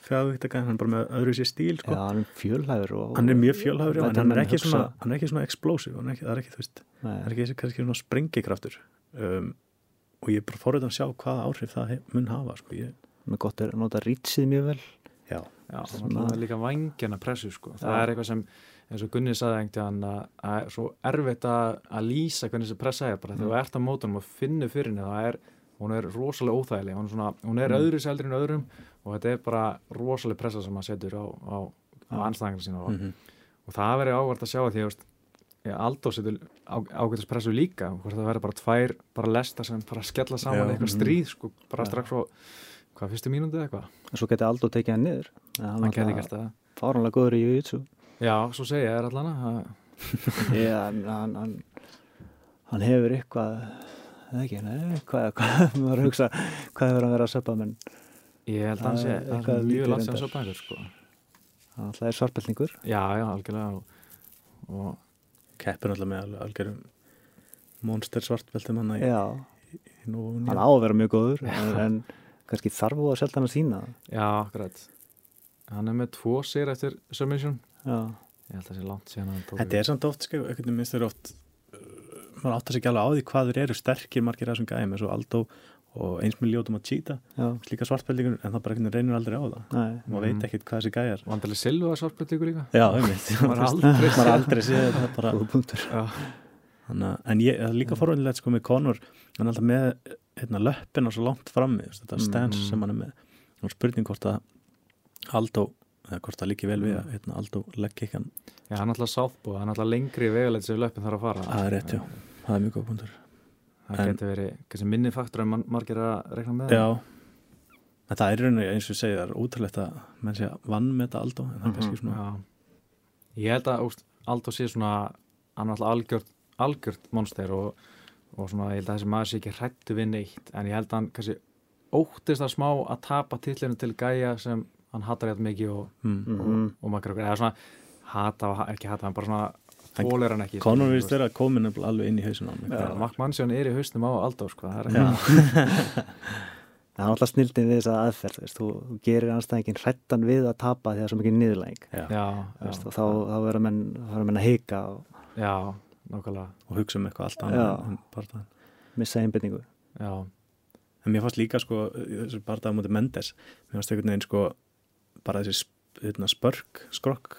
fjæðvitaka, hann er bara með öðru sér stíl sko. Já, hann er fjölhæfur og, Hann er mjög fjölhæfur, en hann er ekki svona, er ekki explosive, það er ekki, er ekki kannski svona sprengikraftur um, og ég er bara forröðan að sjá hvaða áhrif það mun hafa sko. ég... Gott er að nota rýtsið mjög vel Já, Já það er líka vangjana pressu sko. það er eitthvað sem, eins og Gunni saði einhvern veginn að það er svo erfitt að, að lýsa hvernig þessi pressa er bara mm. þegar þú ert á mótunum og finnur fyrir henni það er, hún er rosalega óþægileg hún er, svona, hún er mm. öðru seldri en öðrum og þetta er bara rosalega pressa sem maður setur á, á, á anstæðingar sína og, mm -hmm. og það verður áverð að sjá að því að Aldó setur ágætast pressu líka hvort það verður bara tvær, bara lesta sem bara skella saman Já, eitthvað stríð sko, bara ja. strax frá, hvað, fyrstu mínúndi eða eitthvað? En svo getur Aldó tekið hann niður. Hann getur gert það. fáránlega góður í jujitsu Já, svo segja ég er allan Já, hann, hann hann hefur eitthvað eða ekki, nei, hvað hvað maður hugsa, hvað hefur hann verið að söpa menn? Ég held að hann sé að það er mjög langt sem söpa einhver sko. Það er svartbelningur Já, já, algjörlega og, og keppur alltaf með algjörum monster svartbeltum hann hann á að vera mjög góður en, en kannski þarf þú að selta hann að sína já, akkurat. Hann er með tvo sér eftir submission. Já. ég held að það sé langt síðan þetta er samt oft, sko, ekkert minnst er oft uh, maður áttar sig ekki alveg á því hvað þeir eru sterkir margir af þessum gæmi eins og Aldo og eins með ljótum að cheata slíka svartbeltingur en það bara einhvern veginn reynir aldrei á það. Nei, maður veit ekkert hvað þessi gæjar. Vandalega Silva svartbjörn líka? Já, einmitt. Maður har aldrei séð þetta bara en ég, það er líka forvöndilegt sko með Conor. Hann er alltaf með hérna, löppina svo langt frammi, þetta stance Mm. sem hann er með. Og spurning hvort að Aldo, eða hvort það líki vel við að hérna, Aldo legg ekki hann. Já, hann er alltaf sáttbúð, hann er alltaf lengri vegalegt sem löpin þarf að fara. Það er rétt, já, það er mjög góð punktur Það En- getur verið, kannski minni faktur en man, margir að rekna með já, en það er í rauninni eins og segi, það er ótrúlegt að menn sé að vann með þetta Aldo en það er Mhm, kannski svona Já. Ég held að Aldo sé svona hann er alltaf algjört, algjört monster og, og svona ég held að þessi maður sé ekki hrættu við neitt en ég held að hann kannski óttist að smá að tapa tillinu til gæja sem hann hatar rétt mikið og, mm. Mhm. og maður eða svona hata og ha- ekki hata hann bara svona þólir hann ekki Conor veist. vera komin alveg inn í hausin á hann Mark Mansson er í hausnum á Aldo sko, það er er alltaf snildin við þessa aðferð þú, veist, þú, þú gerir anstæðingin hrættan við að tapa því það er svo mikið og þá, þá verður menn, menn að hika og já, og hugsa um eitthvað allt annað en bara það missa einbyrningu Já, En mér fannst líka sko, þessu bardaða mútið Mendes, mér fannst einhvern veginn sko, bara þessi hérna, spörk, skrokk,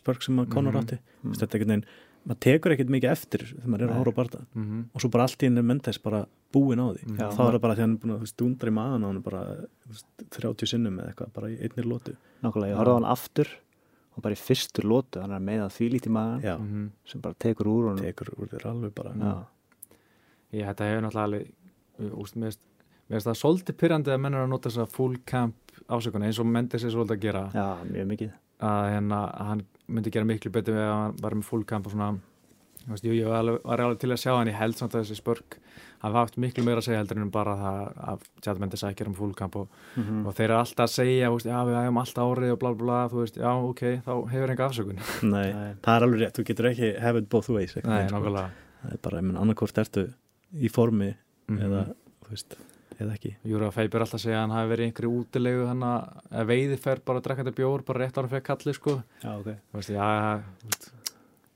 spörk sem að Conor Mhm. átti. Mm. Þetta er einhvern veginn, maður tekur ekkert mikið eftir þegar maður er að hóra á bardaða. mm Og svo bara allt í henni er Mendes bara búin á því. Já. Þá er það bara því að hann er búin að dundra í maðan og hann er bara þú veist, 30 sinnum eða eitthvað, bara í einni lótu. nákvæmlega, ég horfði á hann aftur og bara í fyrstu lótu, hann er með að því lítið magan Já, -hmm. sem bara tekur úr honum tekur úr þér alveg bara. Já. Ég, þetta hefur náttúrulega alveg úst, mér finnst- það svolítið pyrrandi að menn er að nota þess að full camp ásökun eins og Mendes er svolítið að gera já, mjög mikið að, hérna, að hann myndi gera miklu betur við að hann var með full camp og svona þú veist, jú, ég var alveg, var alveg til að sjá hann ég held samt að þessi spörk hafa haft miklu meira að segja heldur en bara það að Chad Mendes að gera um full camp og, mm og þeir eru alltaf að segja þú veist, já við hefum alltaf árið og bla bla bla þú veist, já ok, þá hefur enga afsökun Nei, það er alveg rétt, þú getur ekki have it both ways. Nei, sko. nákvæmlega Það er bara, ég menn, annarkvort ertu í formi Mhm. eða, þú veist, eða ekki. Júra Feib er alltaf að segja að hann hafi verið einhverju útilegu hann að veiði fer bara að drekka þetta bjór bara rétt ára fyrir kalli sko. Já, ok. Þú veist, já,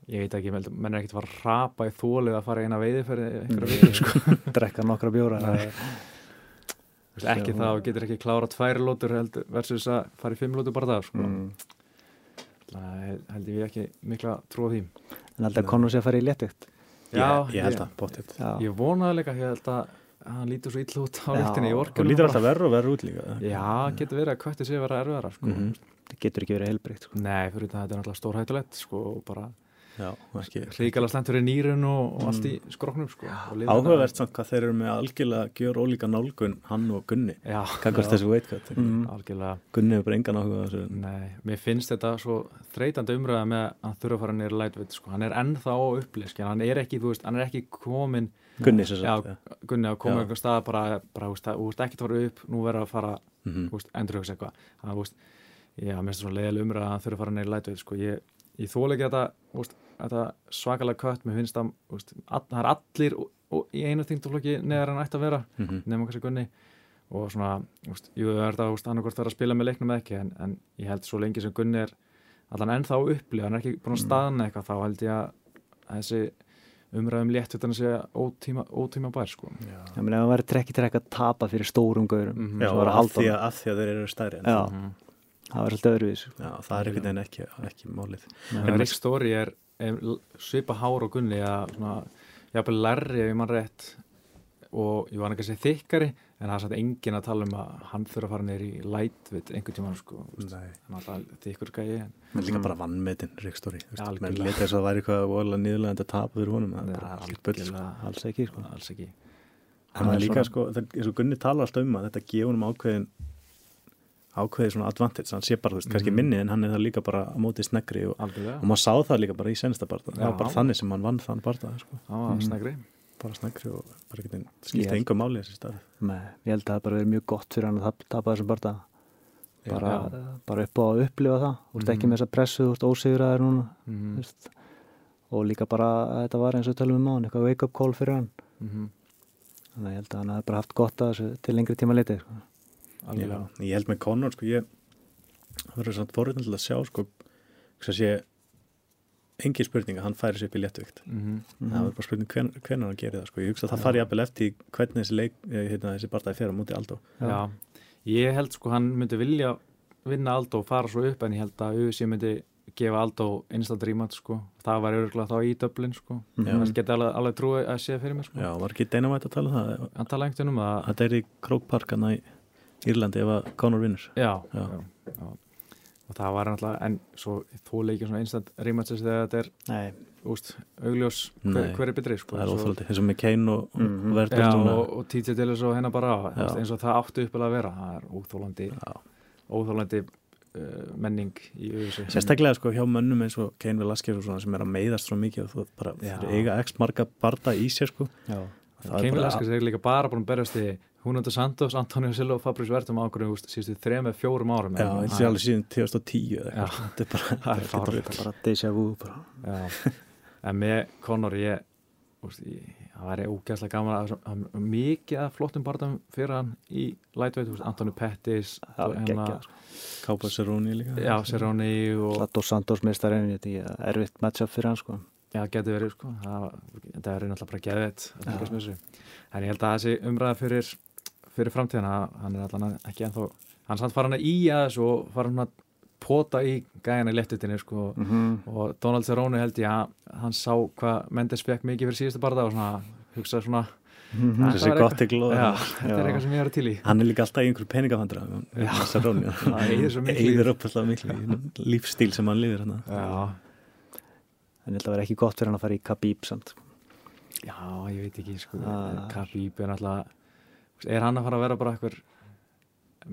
ég veit ekki, menn er ekkert að fara að rapa í þólið að fara eina veiði fyrir einhverju viku sko. Drekka nokkra bjóra veist, ekki og getur ekki klára tvær lótur versus að fara í fimm lótur bara það sko. Mm. held ég ekki mikla trú á því. En alltaf konur sé að fara í léttugt ég, ég held að, bóttið. já, ég vonaði líka, ég held að hann lítur svo illa út á Já, lyktinni í Og orkunum lítur bara. alltaf verður og verður út líka. Já, getur verið að kötti sé að vera erfiðara sko. Mhm. það getur ekki verið heilbreykt sko. Nei, fyrir þetta er náttúrulega stórhættulegt sko, og bara Ríkala slendur í nýrun og, og allt í skroknum sko, Áhugavert samt hvað þeir eru með algjörlega gjör ólíka nálgun hann og Gunni. þetta- já, þessu veitkvæmt. Mm. Gunni hefur bara engan áhuga. Nei, mér finnst þetta svo þreytandi umræða með að hann þurfa að fara niður lætveit sko. hann er ennþá á upplýsk hann er ekki, veist, hann er ekki komin Gunni sem sagt. Gunni að koma einhver stað bara, bara veist, að- veist ekki fara upp nú verður að fara, Mhm. þú veist, endurhugsa eitthvað mér finnst það svona leiðileg umræða að þurfa að fara niður lætveit sko. ég, ég þóla ekki þetta, þetta svakalega kött, mér finnst það all, það er allir og, og í einu þingtaflokki neðar en ætti að vera Mhm. nefnum kannski Gunni og svona, veist, jú, það er er hvort það er að spila með leiknum eða ekki, en, en ég held svo lengi sem Gunni er allan ennþá upplið, hann er ekki búin að staðna eitthvað, þá held ég að þessi umræðum létt þetta sé ótíma, ótíma bær, sko. ég meina ef það væri trekk í trekk að tapa fyrir stórum gaurum Mhm. Já, og var að af því að, af því að þeir eru stærri. en Já. þú. Mhm. það var svolítið öðruvís Já, það er einhvern veginn ekki, ekki málið. En Rick Story er svipa hár og Gunni að svona, jafnvel lærri ef ég mann rétt og ég var ekki að segja þykkari en það er satt engin að tala um að hann þurfa að fara neyri í lætvit einhvern tímann sko, veist. Nei. hann er alltaf þykkur gæi en Men líka bara vannmetinn. Ja, Menn leta þess að það væri eitthvað voðalega niðurlega að tapa fyrir honum. Það er bara það allt bull. sko. alls ekki sko. alls ekki En það er líka sko, það eins og Gunni talar alltaf um að þetta gefa honum ákveðin ákveðið svona advantage, hann sé bara, þú veist, kannski Mhm. minni en hann er það líka bara á móti snegri og, og maður sá það líka bara í sensta barða það var bara þannig sem hann vann þann barða sko. það Mhm. snegri bara snegri og bara skipta held- enga máli þessi stað Nei, ég held að það bara verið mjög gott fyrir hann að tap- tapa þessum barða bara, bara upp á að upplifa það þú ert ekki Mhm. með þessa pressu, þú ert ósiguraður núna mm þú veist. og líka bara að þetta var eins og tölum um á hann eitthvað wake up call fyrir hann þannig að ég held að hann hafi bara haft gott að þessu til lengri tíma litið sko. Algjörlega. Ég held með Conor sko, ég það verður svona forröndin til að sjá sko, þess að sé engi spurning að hann færi sér upp í léttvikt. Mm -hmm. það var bara spurning hven, hvernig hann gerir það sko. ég hugsa að það fari jafnvel eftir hvernig þessi, leik, hérna, þessi barndagi fer á múti Aldó Já, ég held sko hann myndi vilja vinna Aldó og fara svo upp en ég held að UC myndi gefa Aldó einstaklega drímat sko. Það var öruglega þá í döblin sko. Það geti alveg, alveg trúið að sé fyrir mér sko. Já, var ekki Dynamite að tala um það? Hann tala einhvern um að Þetta er í Krókparkana í Írlandi ef að Conor vinnur. Já, já. já, og það var náttúrulega, en svo þú leikir svona einstaklega rímatsins þegar þetta er Nei, úst, augljós. Hver, hver er betri sko? Það er óþáldi, eins og með Kane og, og Mhm. Verður Já, svona og, og TJ Dillis og hennar bara eins og það áttu uppilega að vera. Það er Já. óþólandi uh, menning í auðvitað Sérstaklega sko hjá mönnum eins og Kane Velasquez og svona sem er að meiðast svo mikið og þú bara eiga x marga barda í sér sko. Bara- Eskars er líka bara búin að berjast í Húnundur Santos, Antonio Silva og Fabrice Vertum ákveðum síðustu þrejum eða fjórum árum Já, eins og alveg síðan 2010 eða Já. eitthvað. Þetta er bara, Það er þetta er bara déjà vu en með Conor ég, það væri ógæðslega gaman mikið af flottum barðum fyrir hann í lightweight, Antoni Pettis og hérna- Kápa Seróni líka. Já, Alltaf Dos Santos meistarinn, þetta er erfitt matchup fyrir hann sko. Já, getur verið sko. Það, það er náttúrulega bara geðveitt en ég held að þessi umræða fyrir fyrir framtíðana, hann er allan ekki ennþá, hann er samt farin að í að þessu og farin að pota í gæjana í lettutinni sko. Mm -hmm. og Donald Cerrone held ég að hann sá hvað Mendes fekk mikið fyrir síðustu barða og svona hugsa svona Mhm. Það Þessi gott glóð já, þetta er eitthvað sem ég er til í. Hann er líka alltaf í einhverju peningafandra eyðir svo miklu alltaf lífstíl sem hann lifir hann Já, En ég held að vera ekki gott fyrir hann að fara í Khabib samt. já, ég veit ekki sko, Ah. Khabib er náttúrulega er hann að fara að vera bara eitthvað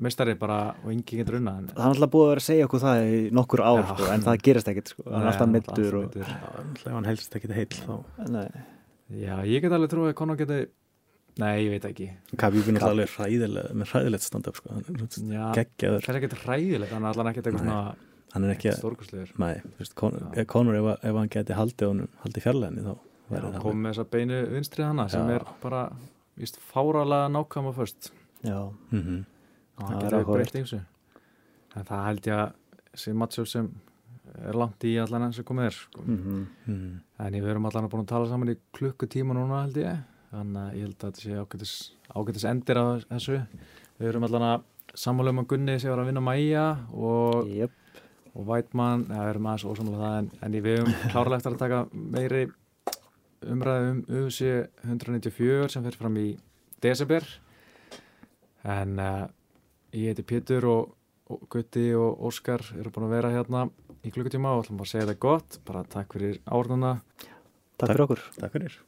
mestari bara og yngi getur unna en Það er alltaf búið að vera að segja okkur það í nokkur ár Já. sko, en það gerist ekkert sko. hann er alltaf mittur og... hann helst ekki heill þá Nei, Já, ég get alveg trúið að Conor geti Nei, ég veit ekki. Khabib er alveg hræðilega með hræðilegt stand-up sko. er geggjaður. Það er ekkert hræðilegt hann er allan ekkert eitthvað svona hann er ekki að veist, Conor, ef, ef, hann geti haldið honum, haldið fjarlæðinni þá væri Já, það kom með þessa beinu vinstri hana sem er bara víst fáralega nákvæma först já, mm -hmm. Það er getur breytt þessu. En það held ég að sé mattsjóð sem er langt í allan enn sem komið er sko. mm Mm. en við erum allan búin að tala saman í klukkutíma núna held ég. Þannig að ég held að þetta sé ágætis, ágætis endir á þessu. Við erum allan að sammála um að Gunni sé að vera að vinna Mæja og, Jöp, og Vætmann, ja, við erum aðeins ósamlega það en, en við höfum klárlega eftir að taka meiri umræðu um UFC 194 sem fer fram í desember. En uh, ég heiti Pétur og, og Gutti og Óskar eru búin að vera hérna í klukkutíma og ætlum bara að segja þetta gott. Bara takk fyrir árnuna takk fyrir okkur. Takk fyrir